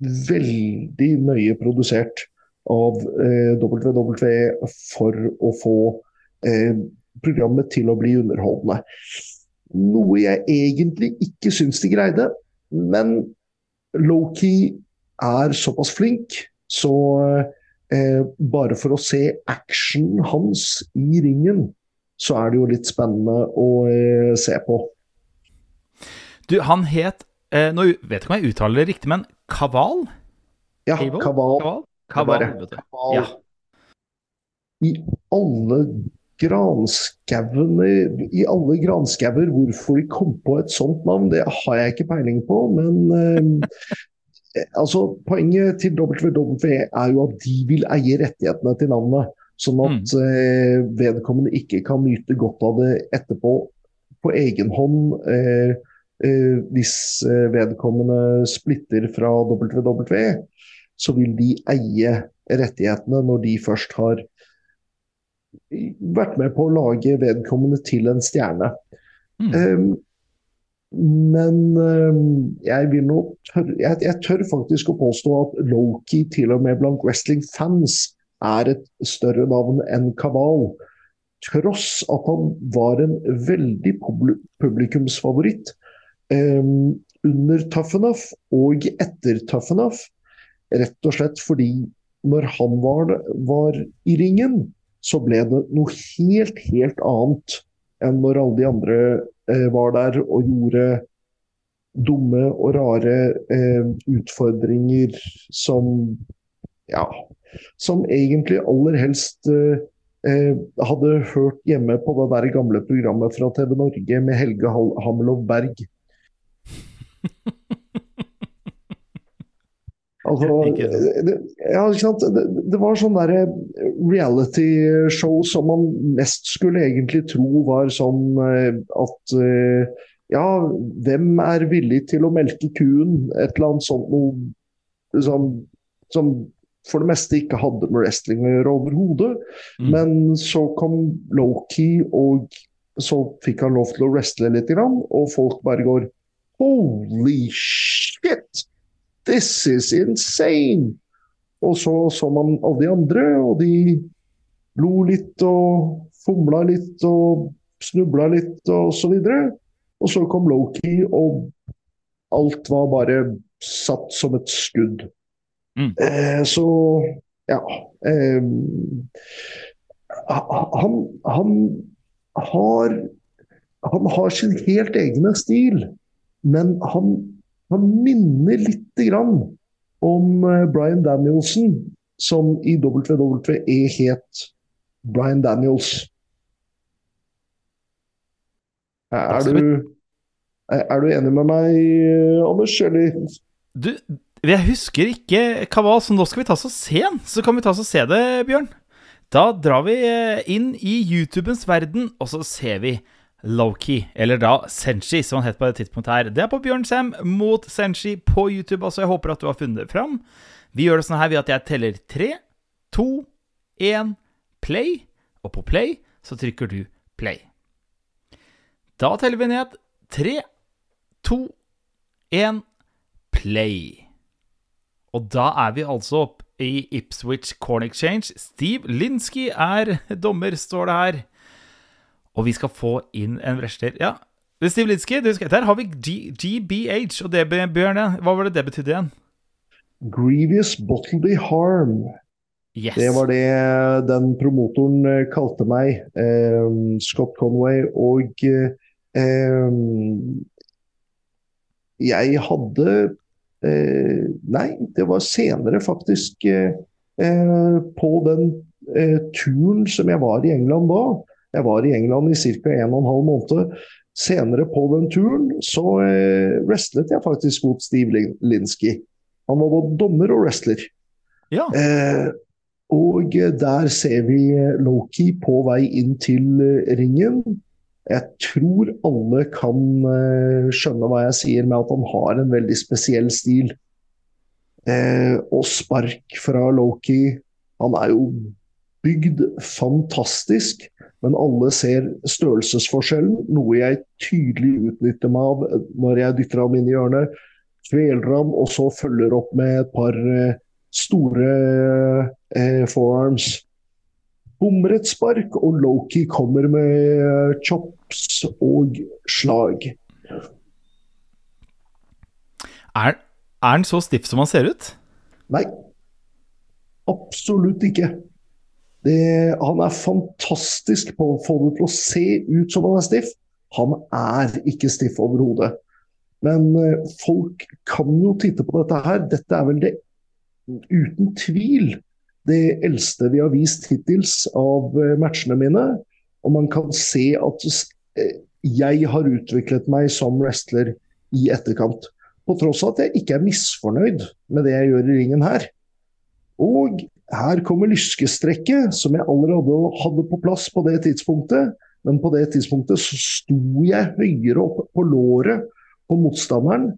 Speaker 2: veldig nøye produsert av eh, WWE for å få eh, programmet til å bli underholdende. Noe jeg egentlig ikke syns de greide, men Loki er såpass flink, så eh, bare for å se actionen hans i ringen, så er det jo litt spennende å eh, se på.
Speaker 1: Du, han het eh, Nå vet ikke om jeg uttaler det riktig, men Kaval?
Speaker 2: Ja, Kaval. Kaval.
Speaker 1: Kaval. Kaval. Ja.
Speaker 2: I alle granskauene I alle granskauer hvorfor de kom på et sånt navn, det har jeg ikke peiling på. Men Eh, altså, Poenget til WWE er jo at de vil eie rettighetene til navnet. Sånn at mm. eh, vedkommende ikke kan nyte godt av det etterpå på egen hånd. Eh, eh, hvis eh, vedkommende splitter fra WWE, så vil de eie rettighetene når de først har vært med på å lage vedkommende til en stjerne. Mm. Men øh, jeg vil nå tørre, jeg, tør faktisk å påstå at Loki til og med blant wrestlingfans er et større navn enn Kaval. Tross at han var en veldig publikumsfavoritt um, under Tough Enough og etter Tough Enough. Rett og slett fordi når han var, var i ringen, så ble det noe helt, helt annet enn når alle de andre Eh, var der og gjorde dumme og rare eh, utfordringer som ja, som egentlig aller helst eh, eh hadde hørt hjemme på det der gamle programmet fra TV Norge med Helge Hamelov Berg. Altså, det, ja, det, det, var sånn derre reality-show som man mest skulle egentlig tro var sånn eh, at eh, Ja, hvem er villig til å melke kuen? Et eller annet sånt noe som, som for det meste ikke hadde med wrestling å gjøre overhodet. Mm. Men så kom Loki, og så fikk han lov til å wrestle litt, og folk bare går Holy shit! This is insane! Og så så man alle de andre, og de lo litt og fomla litt og snubla litt og så videre. Og så kom Loki, og alt var bare satt som et skudd. Mm. Eh, så ja eh, han, han, har Han har sin helt egne stil, men han han minner lite grann om eh, Brian Danielson, som i WWE het Brian Daniels. Er du, er du enig med meg, eh, Anders, eller?
Speaker 1: Du, jeg husker ikke Kaval, så nå skal vi ta oss og se den. Så kan vi ta oss og se det, Bjørn. Da drar vi eh, inn i YouTubens verden, og så ser vi Loki, eller da Senshi, som han het på det tidspunktet her. Det er på Bjørn Sem mot Senshi på YouTube, altså. Jeg håper at du har funnet det fram. Vi gjør det sånn her ved at jeg teller tre, to, én, play. Og på play så trykker du play. Da teller vi ned tre, to, én, play. Og da er vi altså opp i Ipswich Corn Exchange. Steve Linsky er dommer, står det her. Og vi skal få inn en wrestler Ja, Steve Linsky, der har vi G GBH. Og det, Bjørn, hva var det det betydde igjen?
Speaker 2: Grievous Bottledy Harm. Yes. Det var det den promotoren eh, kalte meg. Eh, Scott Conway. Og eh, jeg hadde eh, Nei, det var senere faktisk eh, eh, på den turen som jeg var i England da. Jeg var i England i ca. 1 12 måned. Senere på den turen så eh, wrestlet jeg faktisk mot Steve Linsky. Han var både dommer og wrestler.
Speaker 1: Ja.
Speaker 2: Eh, og der ser vi Loki på vei inn til eh, ringen. Jeg tror alle kan eh, skjønne hva jeg sier med at han har en veldig spesiell stil. Eh, og spark fra Loki. Han er jo bygd fantastisk. Men alle ser størrelsesforskjellen, noe jeg tydelig utnytter meg av når jeg dytter ham inn i hjørnet. Kveler ham, og så følger opp med et par eh, store eh, forearms. Bommer et spark, og Loki kommer med eh, chops og slag.
Speaker 1: Er, er han så stiff som han ser ut?
Speaker 2: Nei. Absolutt ikke. Det, han er fantastisk på å få det til å se ut som han er stiff. Han er ikke stiff overhodet. Men uh, folk kan jo titte på dette her. Dette er vel det uten tvil det eldste vi har vist hittils av uh, matchene mine. Og man kan se at uh, jeg har utviklet meg som wrestler i etterkant. På tross av at jeg ikke er misfornøyd med det jeg gjør i ringen her. Og her kommer lyskestrekket, som jeg allerede hadde på plass på det tidspunktet. Men på det tidspunktet så sto jeg høyere opp på låret på motstanderen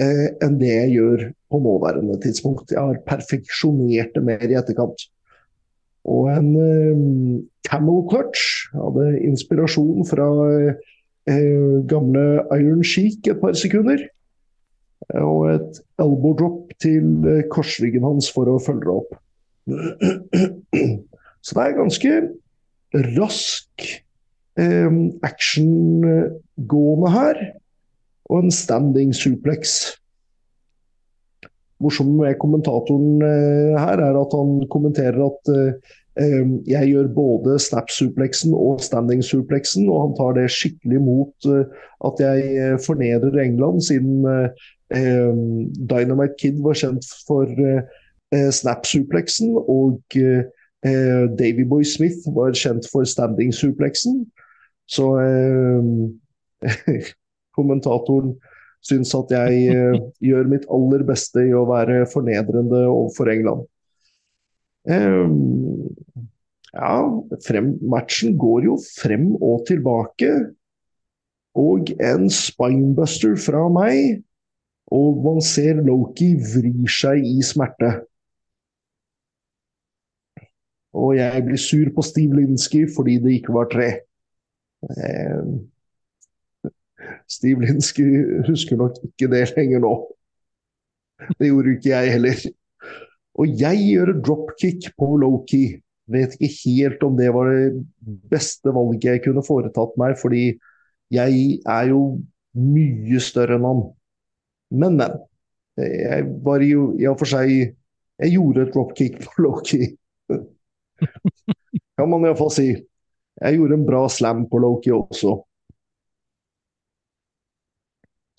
Speaker 2: eh, enn det jeg gjør på nåværende tidspunkt. Jeg har perfeksjonert det mer i etterkant. Og en eh, camel clutch hadde inspirasjon fra eh, gamle Iron Sheik et par sekunder. Og et elbow drop til eh, korsryggen hans for å følge det opp. Så det er ganske rask eh, actiongående her. Og en standing suplex. Morsomt med kommentatoren eh, her er at han kommenterer at eh, jeg gjør både snap-suplexen og standing-suplexen, og han tar det skikkelig mot eh, at jeg eh, fornedrer England, siden eh, Dynamite Kid var kjent for eh, snap-suplexen, og eh, Davy Boy Smith var kjent for standing-suplexen. Så eh, kommentatoren syns at jeg eh, gjør mitt aller beste i å være fornedrende overfor England. Ja, frem, matchen går jo frem og tilbake. Og en spinebuster fra meg. Og man ser Loki vrir seg i smerte. Og jeg blir sur på Steve Linsky fordi det ikke var tre. Eh, Steve Linsky husker nok ikke det lenger nå. Det gjorde ikke jeg heller. Og jeg gjør dropkick på lowkey. Vet ikke helt om det var det beste valget jeg kunne foretatt meg, fordi jeg er jo mye større enn han. Men, men. Jeg var jo i og for seg Jeg gjorde et dropkick på Loki kan man iallfall si. Jeg gjorde en bra slam på Loki også.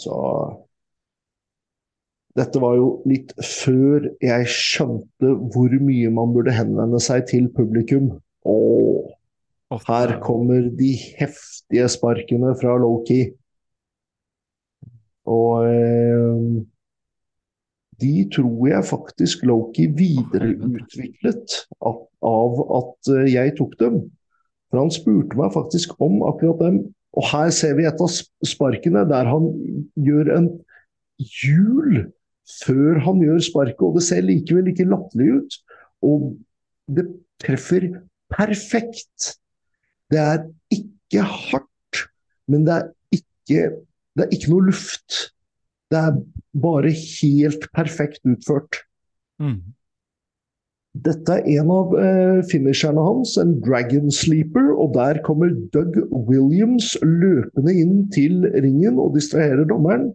Speaker 2: Så dette var jo litt før jeg skjønte hvor mye man burde henvende seg til publikum. Og her kommer de heftige sparkene fra Loki. Og eh, de tror jeg faktisk Loki videreutviklet av, at eh, jeg tok dem. For han spurte meg faktisk om akkurat dem, Og her ser vi et av sparkene der han gjør en hjul før han gjør sparket, og det ser likevel ikke latterlig ut. Og det treffer perfekt. Det er ikke hardt, men det er ikke, det er ikke noe luft. Det er bare helt perfekt utført. Mm. Dette er en av eh, finisherne hans, en Dragon Sleeper. Og der kommer Doug Williams løpende inn til ringen og distraherer dommeren.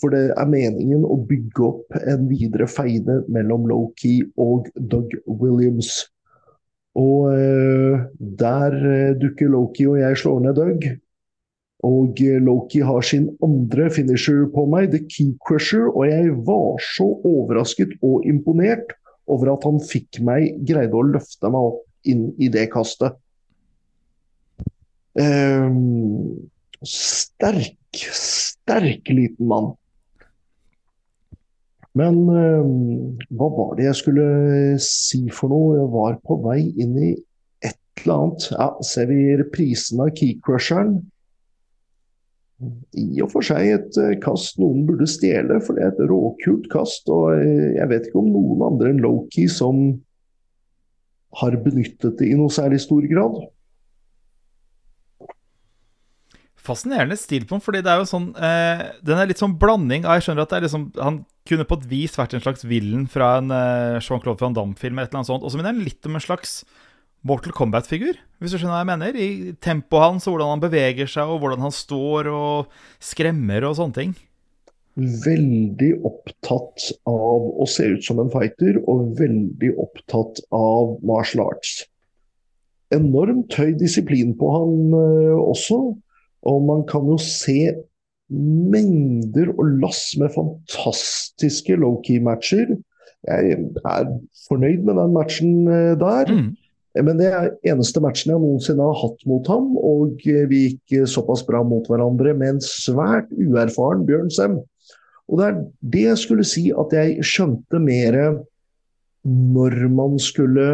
Speaker 2: For det er meningen å bygge opp en videre feide mellom Loki og Doug Williams. Og eh, der eh, dukker Loki og jeg slår ned Doug. Og Loki har sin andre finisher på meg, The Key Crusher, og jeg var så overrasket og imponert over at han fikk meg, greide å løfte meg opp inn i det kastet. Um, sterk, sterk liten mann. Men um, hva var det jeg skulle si for noe? Jeg var på vei inn i et eller annet. Ja, ser vi reprisen av Keycrusheren? I og for seg et eh, kast noen burde stjele, for det er et råkult kast. Og eh, jeg vet ikke om noen andre enn Loki som har benyttet det i noe særlig stor grad.
Speaker 1: Fascinerende stil på den, fordi det er jo sånn eh, Den er litt sånn blanding av Jeg skjønner at det er liksom Han kunne på et vis vært en slags villen fra en eh, Jean-Claude Van Damme-film, eller et eller annet sånt. Og så minner den litt om en slags Mortal Kombat-figur, hvis du skjønner hva jeg mener. I tempoet hans, og hvordan han beveger seg, og hvordan han står og skremmer og sånne ting.
Speaker 2: Veldig opptatt av å se ut som en fighter, og veldig opptatt av martial arts. Enormt høy disiplin på han uh, også, og man kan jo se mengder og lass med fantastiske low-key-matcher. Jeg er fornøyd med den matchen uh, der. Mm. Men det er eneste matchen jeg noensinne har hatt mot ham, og vi gikk såpass bra mot hverandre med en svært uerfaren Bjørn Sem. Og det er det jeg skulle si at jeg skjønte mer når man skulle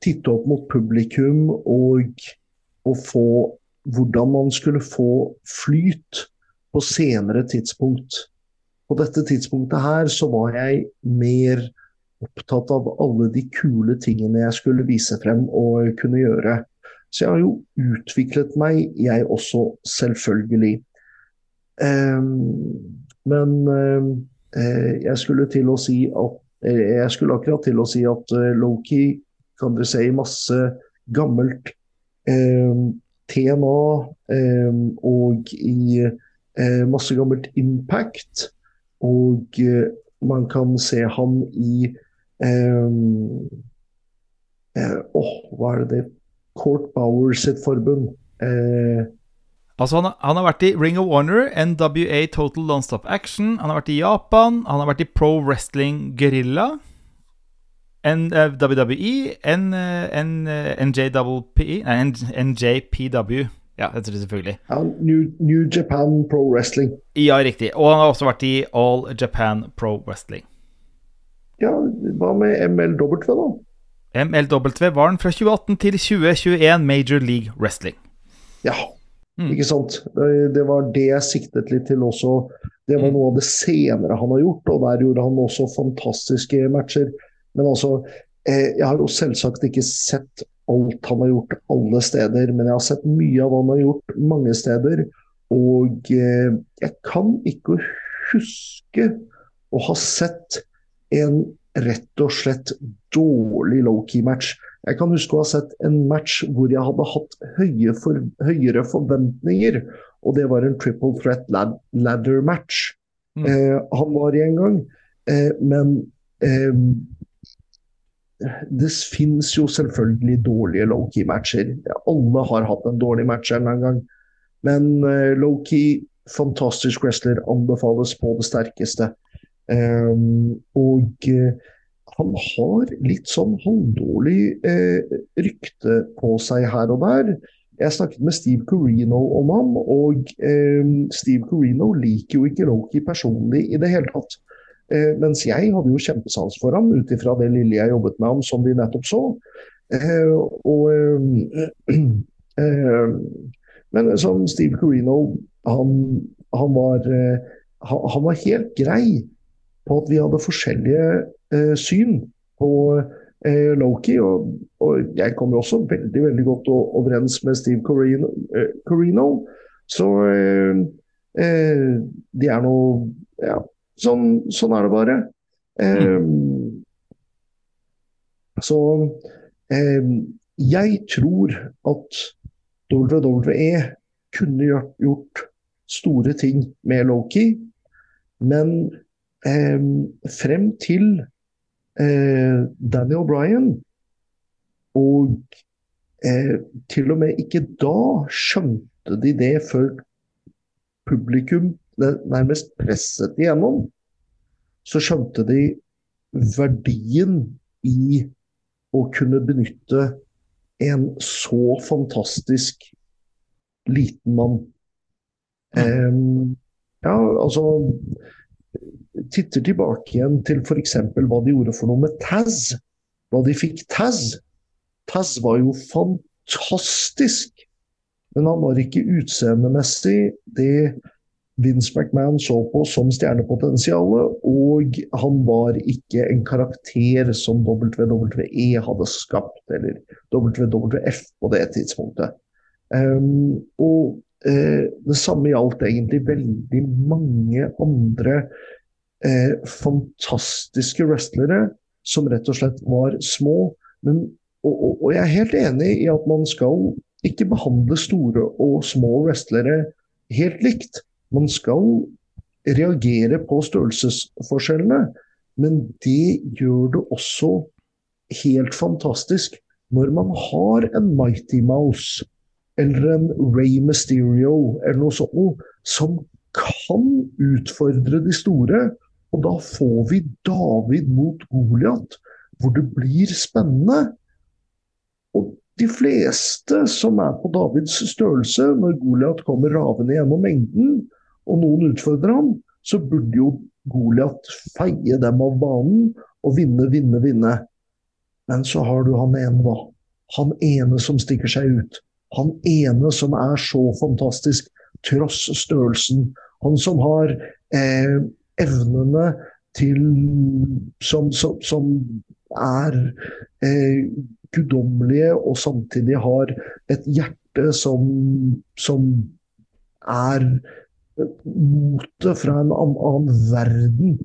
Speaker 2: titte opp mot publikum og, og få hvordan man skulle få flyt på senere tidspunkt. På dette tidspunktet her så var jeg mer opptatt av alle de kule tingene jeg skulle vise frem og kunne gjøre. Så jeg har jo utviklet meg, jeg også, selvfølgelig. Um, men uh, jeg skulle til å si at uh, Jeg skulle akkurat til å si at uh, Loki kan dere se i masse gammelt TNA og i masse gammelt Impact. Og man kan se ham i Uh, oh, hva er det det Court Bauer sitt forbund? Eh,
Speaker 1: altså han, han, har vært i Ring of Honor, NWA Total Nonstop Action. Han har vært i Japan. Han har vært i Pro Wrestling Guerrilla. N, uh, WWE, N, N, NJWP, nei, NJPW. Ja, heter det selvfølgelig.
Speaker 2: New, New Japan Pro Wrestling.
Speaker 1: Ja, riktig. Og han har også vært i All Japan Pro Wrestling.
Speaker 2: Ja, hva med MLW, da?
Speaker 1: MLW var den fra 2018 til 2021 Major League Wrestling.
Speaker 2: Ja, mm. ikke sant. Det var det jeg siktet litt til også. Det var mm. noe av det senere han har gjort, og der gjorde han også fantastiske matcher. Men altså, eh, jeg har jo selvsagt ikke sett alt han har gjort alle steder, men jeg har sett mye av hva han har gjort mange steder. Og eh, jeg kan ikke huske å ha sett en rett og slett dårlig low-key-match. Jeg kan huske å ha sett en match hvor jeg hadde hatt høye for, høyere forventninger, og det var en triple threat lad ladder match. Mm. Eh, han var i en gang, eh, men eh, det finnes jo selvfølgelig dårlige low-key-matcher. Alle har hatt en dårlig match en gang. Men eh, low-key, fantastisk wrestler, anbefales på det sterkeste. Um, og uh, han har litt sånn halvdårlig uh, rykte på seg her og der. Jeg snakket med Steve Corino om ham, og um, Steve Corino liker jo ikke Loki personlig i det hele tatt. Uh, mens jeg hadde jo kjempesans for ham ut ifra det lille jeg jobbet med ham, som vi nettopp så. og Men som Steve Corino, han, han, var, han, han, var helt grei på at vi hadde forskjellige eh, syn på eh, Loki. Og, og, jeg kommer også veldig veldig godt overens med Steve Corino. Eh, Corino. Så eh, eh, de er noe Ja, sånn, sånn er det bare. Mm. Så jeg tror at WWE kunne gjort store ting med Loki, men eh, frem til eh, Danny O'Brien og eh, til og med ikke da skjønte de det før publikum nærmest presset igjennom. Så skjønte de verdien i å kunne benytte en så fantastisk liten mann. Um, ja, altså titter tilbake igjen til f.eks. hva de gjorde for noe med Taz. Hva de fikk Taz. Taz var jo fantastisk, men han var ikke utseendemessig det Vince McMahon så på som stjernepotensialet, og han var ikke en karakter som WWE hadde skapt, eller WWF på det tidspunktet. Um, og uh, det samme gjaldt egentlig veldig mange andre eh, fantastiske wrestlere som rett og slett var små. Men, og, og, og, jeg er helt enig i at man skal ikke behandle store og små wrestlere helt likt. Man skal reagere på størrelsesforskjellene, men det gjør det også helt fantastisk når man har en Mighty Mouse eller en Ray Mysterio eller noe sånt som kan utfordre de store, og da får vi David mot Goliat, hvor det blir spennende. Og de fleste som er på Davids størrelse, når Goliat kommer ravende gjennom mengden, og noen utfordrer ham, så burde jo Goliat feie dem av banen og vinne, vinne, vinne. Men så har du han ene, da. Han ene som stikker seg ut. Han ene som er så fantastisk, tross størrelsen. Han som har eh, evnene til som, som, som er eh, guddommelige, og samtidig har et hjerte som, som er motet fra en annen verden.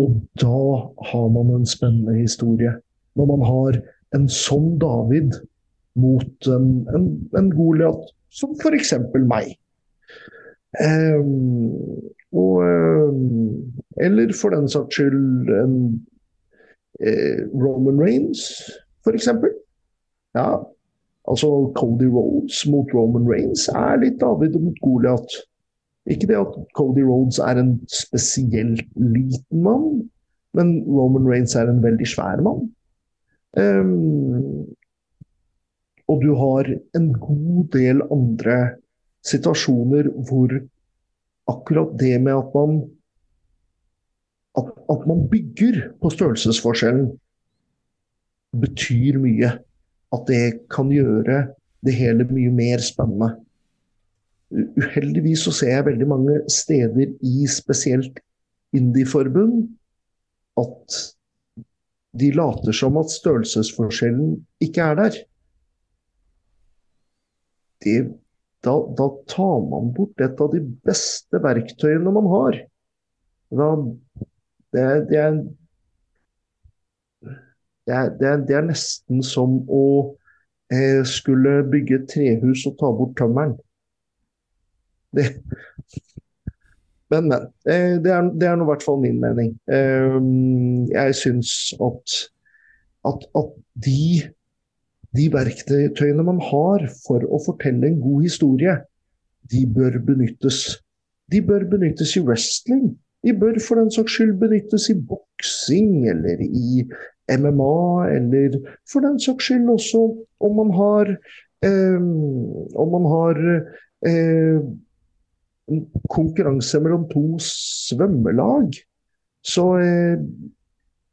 Speaker 2: Og da har man en spennende historie. Når man har en sånn David mot en, en, en Goliat, som f.eks. meg. Um, og, eh, eller for den saks skyld en eh, Roman Reigns, f.eks. Ja, altså Cody Rhodes mot Roman Reigns er litt David mot Goliat. Ikke det at Cody Rhodes er en spesielt liten mann, men Roman Reigns er en veldig svær mann. Um, og du har en god del andre situasjoner hvor akkurat det med at man at, at man bygger på størrelsesforskjellen, betyr mye. At det kan gjøre det hele mye mer spennende. Uheldigvis så ser jeg veldig mange steder i spesielt indie-forbund at de later som at størrelsesforskjellen ikke er der. Det da, da, tar man bort et av de beste verktøyene man har. Da, det, det, er, det, er, det, er, det, er, nesten som å eh, skulle bygge et trehus og ta bort tømmeren. men, men. Eh, det er, det er i hvert fall min mening. Eh, jeg syns at, at, at de de verktøyene man har for å fortelle en god historie, de bør benyttes. De bør benyttes i wrestling. De bør for den saks skyld benyttes i boksing eller i MMA, eller for den saks skyld også om man har eh, Om man har eh, konkurranse mellom to svømmelag, så eh,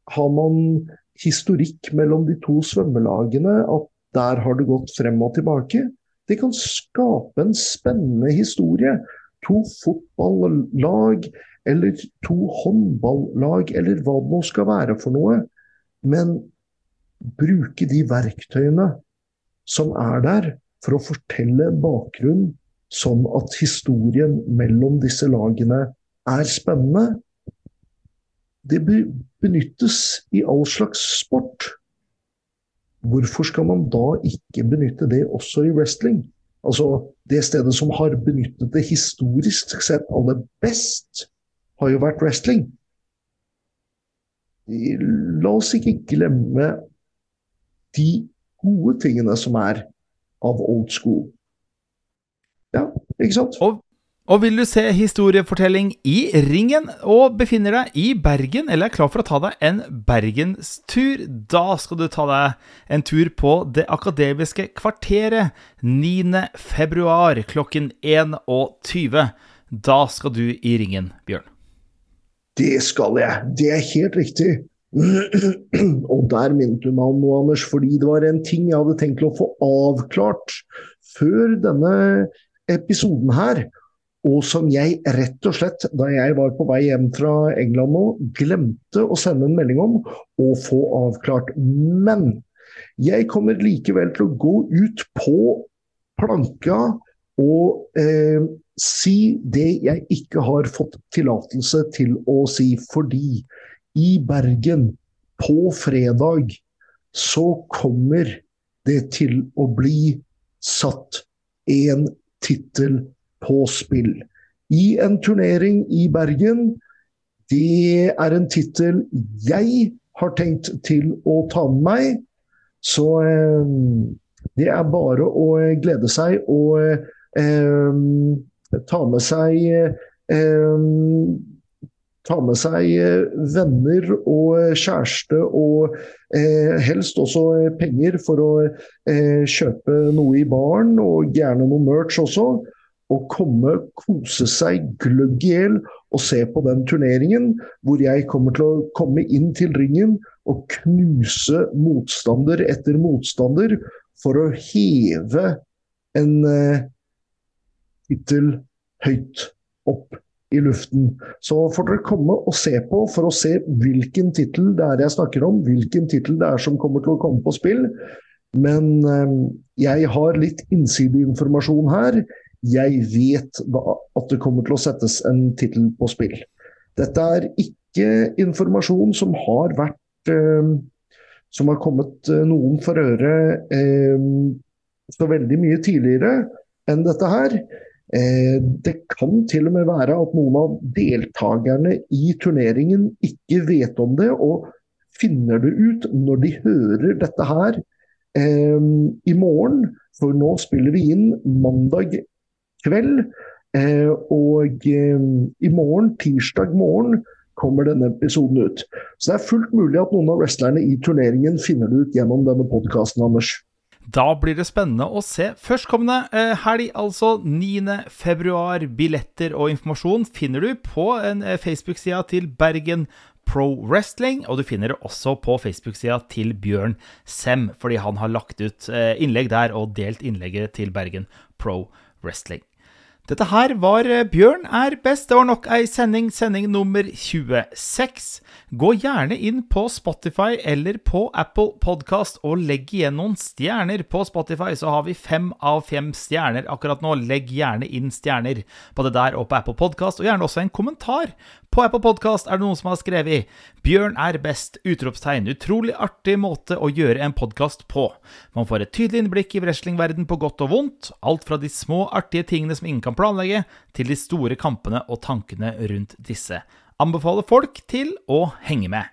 Speaker 2: har man historikk mellom de to svømmelagene, at der har det gått frem og tilbake. Det kan skape en spennende historie. To fotballag eller to håndballag eller hva det nå skal være for noe. Men bruke de verktøyene som er der, for å fortelle bakgrunnen sånn at historien mellom disse lagene er spennende. Det benyttes i all slags sport. Hvorfor skal man da ikke benytte det også i wrestling? Altså, det stedet som har benyttet det historisk sett aller best, har jo vært wrestling. La oss ikke glemme de gode tingene som er av old school. Ja, ikke sant?
Speaker 1: Og og vil du se historiefortelling i ringen og befinner deg i Bergen eller er klar for å ta deg en bergenstur, da skal du ta deg en tur på Det akademiske kvarteret 9. februar klokken 21. Da skal du i ringen, Bjørn.
Speaker 2: Det skal jeg. Det er helt riktig. Og der minnet du meg om noe, Anders, fordi det var en ting jeg hadde tenkt å få avklart før denne episoden her og som jeg rett og slett, da jeg var på vei hjem fra England nå, glemte å sende en melding om og få avklart. Men jeg kommer likevel til å gå ut på planka og eh, si det jeg ikke har fått tillatelse til å si. Fordi i Bergen, på fredag, så kommer det til å bli satt en tittel på spill. I en turnering i Bergen. Det er en tittel jeg har tenkt til å ta med meg. Så eh, det er bare å glede seg og eh, ta med seg eh, Ta med seg venner og kjæreste og eh, helst også penger for å eh, kjøpe noe i baren, og gjerne noe merch også å komme, kose seg gløgg i hjel og se på den turneringen, hvor jeg kommer til å komme inn til ringen og knuse motstander etter motstander for å heve en eh, tittel høyt opp i luften. Så får dere komme og se på for å se hvilken tittel det er jeg snakker om, hvilken tittel det er som kommer til å komme på spill. Men eh, jeg har litt innsideinformasjon her. Jeg vet at det kommer til å settes en tittel på spill. Dette er ikke informasjon som har vært eh, Som har kommet eh, noen for øre eh, så veldig mye tidligere enn dette her. Det kan til og med være at noen av deltakerne i turneringen ikke vet om det, og finner det ut når de hører dette her i morgen. For nå spiller vi inn mandag kveld. Eh, og eh, i morgen, tirsdag morgen, kommer denne episoden ut. Så det er fullt mulig at noen av wrestlerne i turneringen finner det ut gjennom denne podkasten, Anders.
Speaker 1: Da blir det spennende å se. Førstkommende eh, helg, altså 9. februar. Billetter og informasjon finner du på en Facebook-sida til Bergen Pro Wrestling, og du finner det også på Facebook-sida til Bjørn Sem, fordi han har lagt ut innlegg der og delt innlegget til Bergen Pro Wrestling. Dette her var eh, Bjørn er best. Det var nok ei sending, sending nummer 26. Gå gjerne inn på Spotify eller på Apple Podkast og legg igjen noen stjerner på Spotify. Så har vi fem av fem stjerner akkurat nå. Legg gjerne inn stjerner på det der og på Apple Podkast, og gjerne også en kommentar på Apple Podkast er det noen som har skrevet 'Bjørn er best!' utropstegn. Utrolig artig måte å gjøre en podkast på. Man får et tydelig innblikk i wrestlingverden på godt og vondt. Alt fra de små, artige tingene som ingen kan planlegge, til de store kampene og tankene rundt disse. Anbefaler folk til å henge med.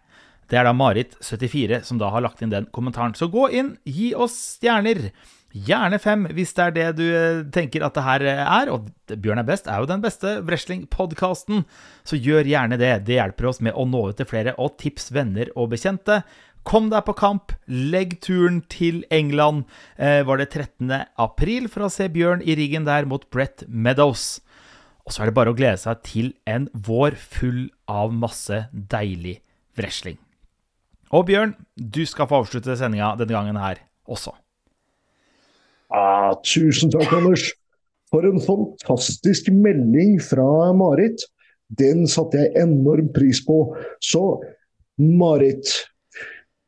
Speaker 1: Det er da Marit74 som da har lagt inn den kommentaren. Så gå inn, gi oss stjerner. Gjerne fem, hvis det er det du eh, tenker at det her eh, er. Og Bjørn er best er jo den beste wrestlingpodkasten, så gjør gjerne det. Det hjelper oss med å nå ut til flere, og tips venner og bekjente. Kom deg på kamp, legg turen til England. Eh, var det 13. april for å se Bjørn i riggen der mot Brett Meadows. Og så er det bare å glede seg til en vår full av masse deilig wrestling. Og Bjørn, du skal få avslutte sendinga denne gangen her også.
Speaker 2: Ah, tusen takk, Anders. For en fantastisk melding fra Marit. Den satte jeg enorm pris på. Så Marit,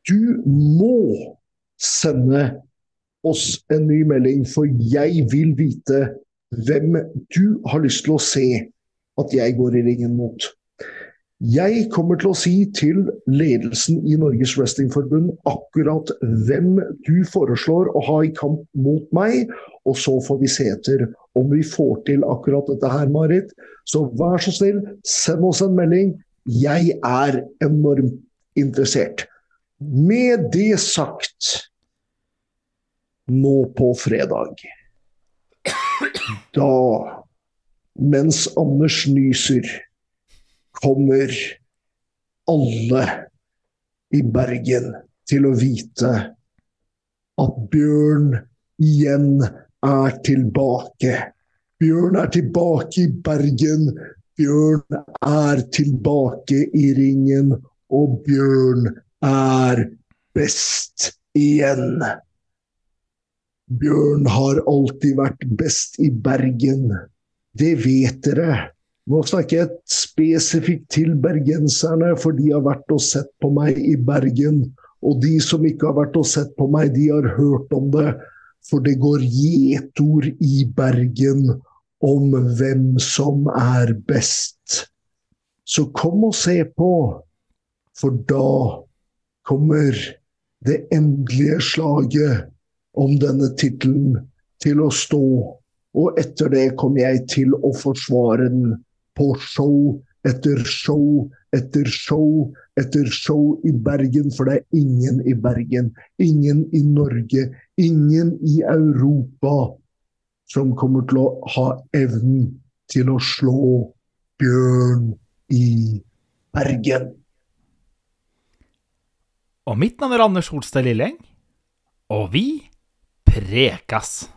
Speaker 2: du må sende oss en ny melding, for jeg vil vite hvem du har lyst til å se at jeg går i ringen mot. Jeg kommer til å si til ledelsen i Norges Wrestlingforbund akkurat hvem du foreslår å ha i kamp mot meg, og så får vi se etter om vi får til akkurat dette her, Marit. Så vær så snill, send oss en melding. Jeg er enormt interessert. Med det sagt nå på fredag Da, mens Anders nyser kommer alle i Bergen til å vite at Bjørn igjen er tilbake. Bjørn er tilbake i Bergen. Bjørn er tilbake i ringen. Og Bjørn er best igjen. Bjørn har alltid vært best i Bergen. Det vet dere. Nå snakker jeg spesifikt til bergenserne, for de har vært og sett på meg i Bergen. Og de som ikke har vært og sett på meg, de har hørt om det. For det går gjetord i Bergen om hvem som er best. Så kom og se på, for da kommer det endelige slaget om denne tittelen til å stå. Og etter det kommer jeg til å forsvare den på show etter show etter show etter show i Bergen, for det er ingen i Bergen, ingen i Norge, ingen i Europa som kommer til å ha evnen til å slå Bjørn i Bergen.
Speaker 1: Og mitt navn er Anders Holstad Lilleng, og vi prekas!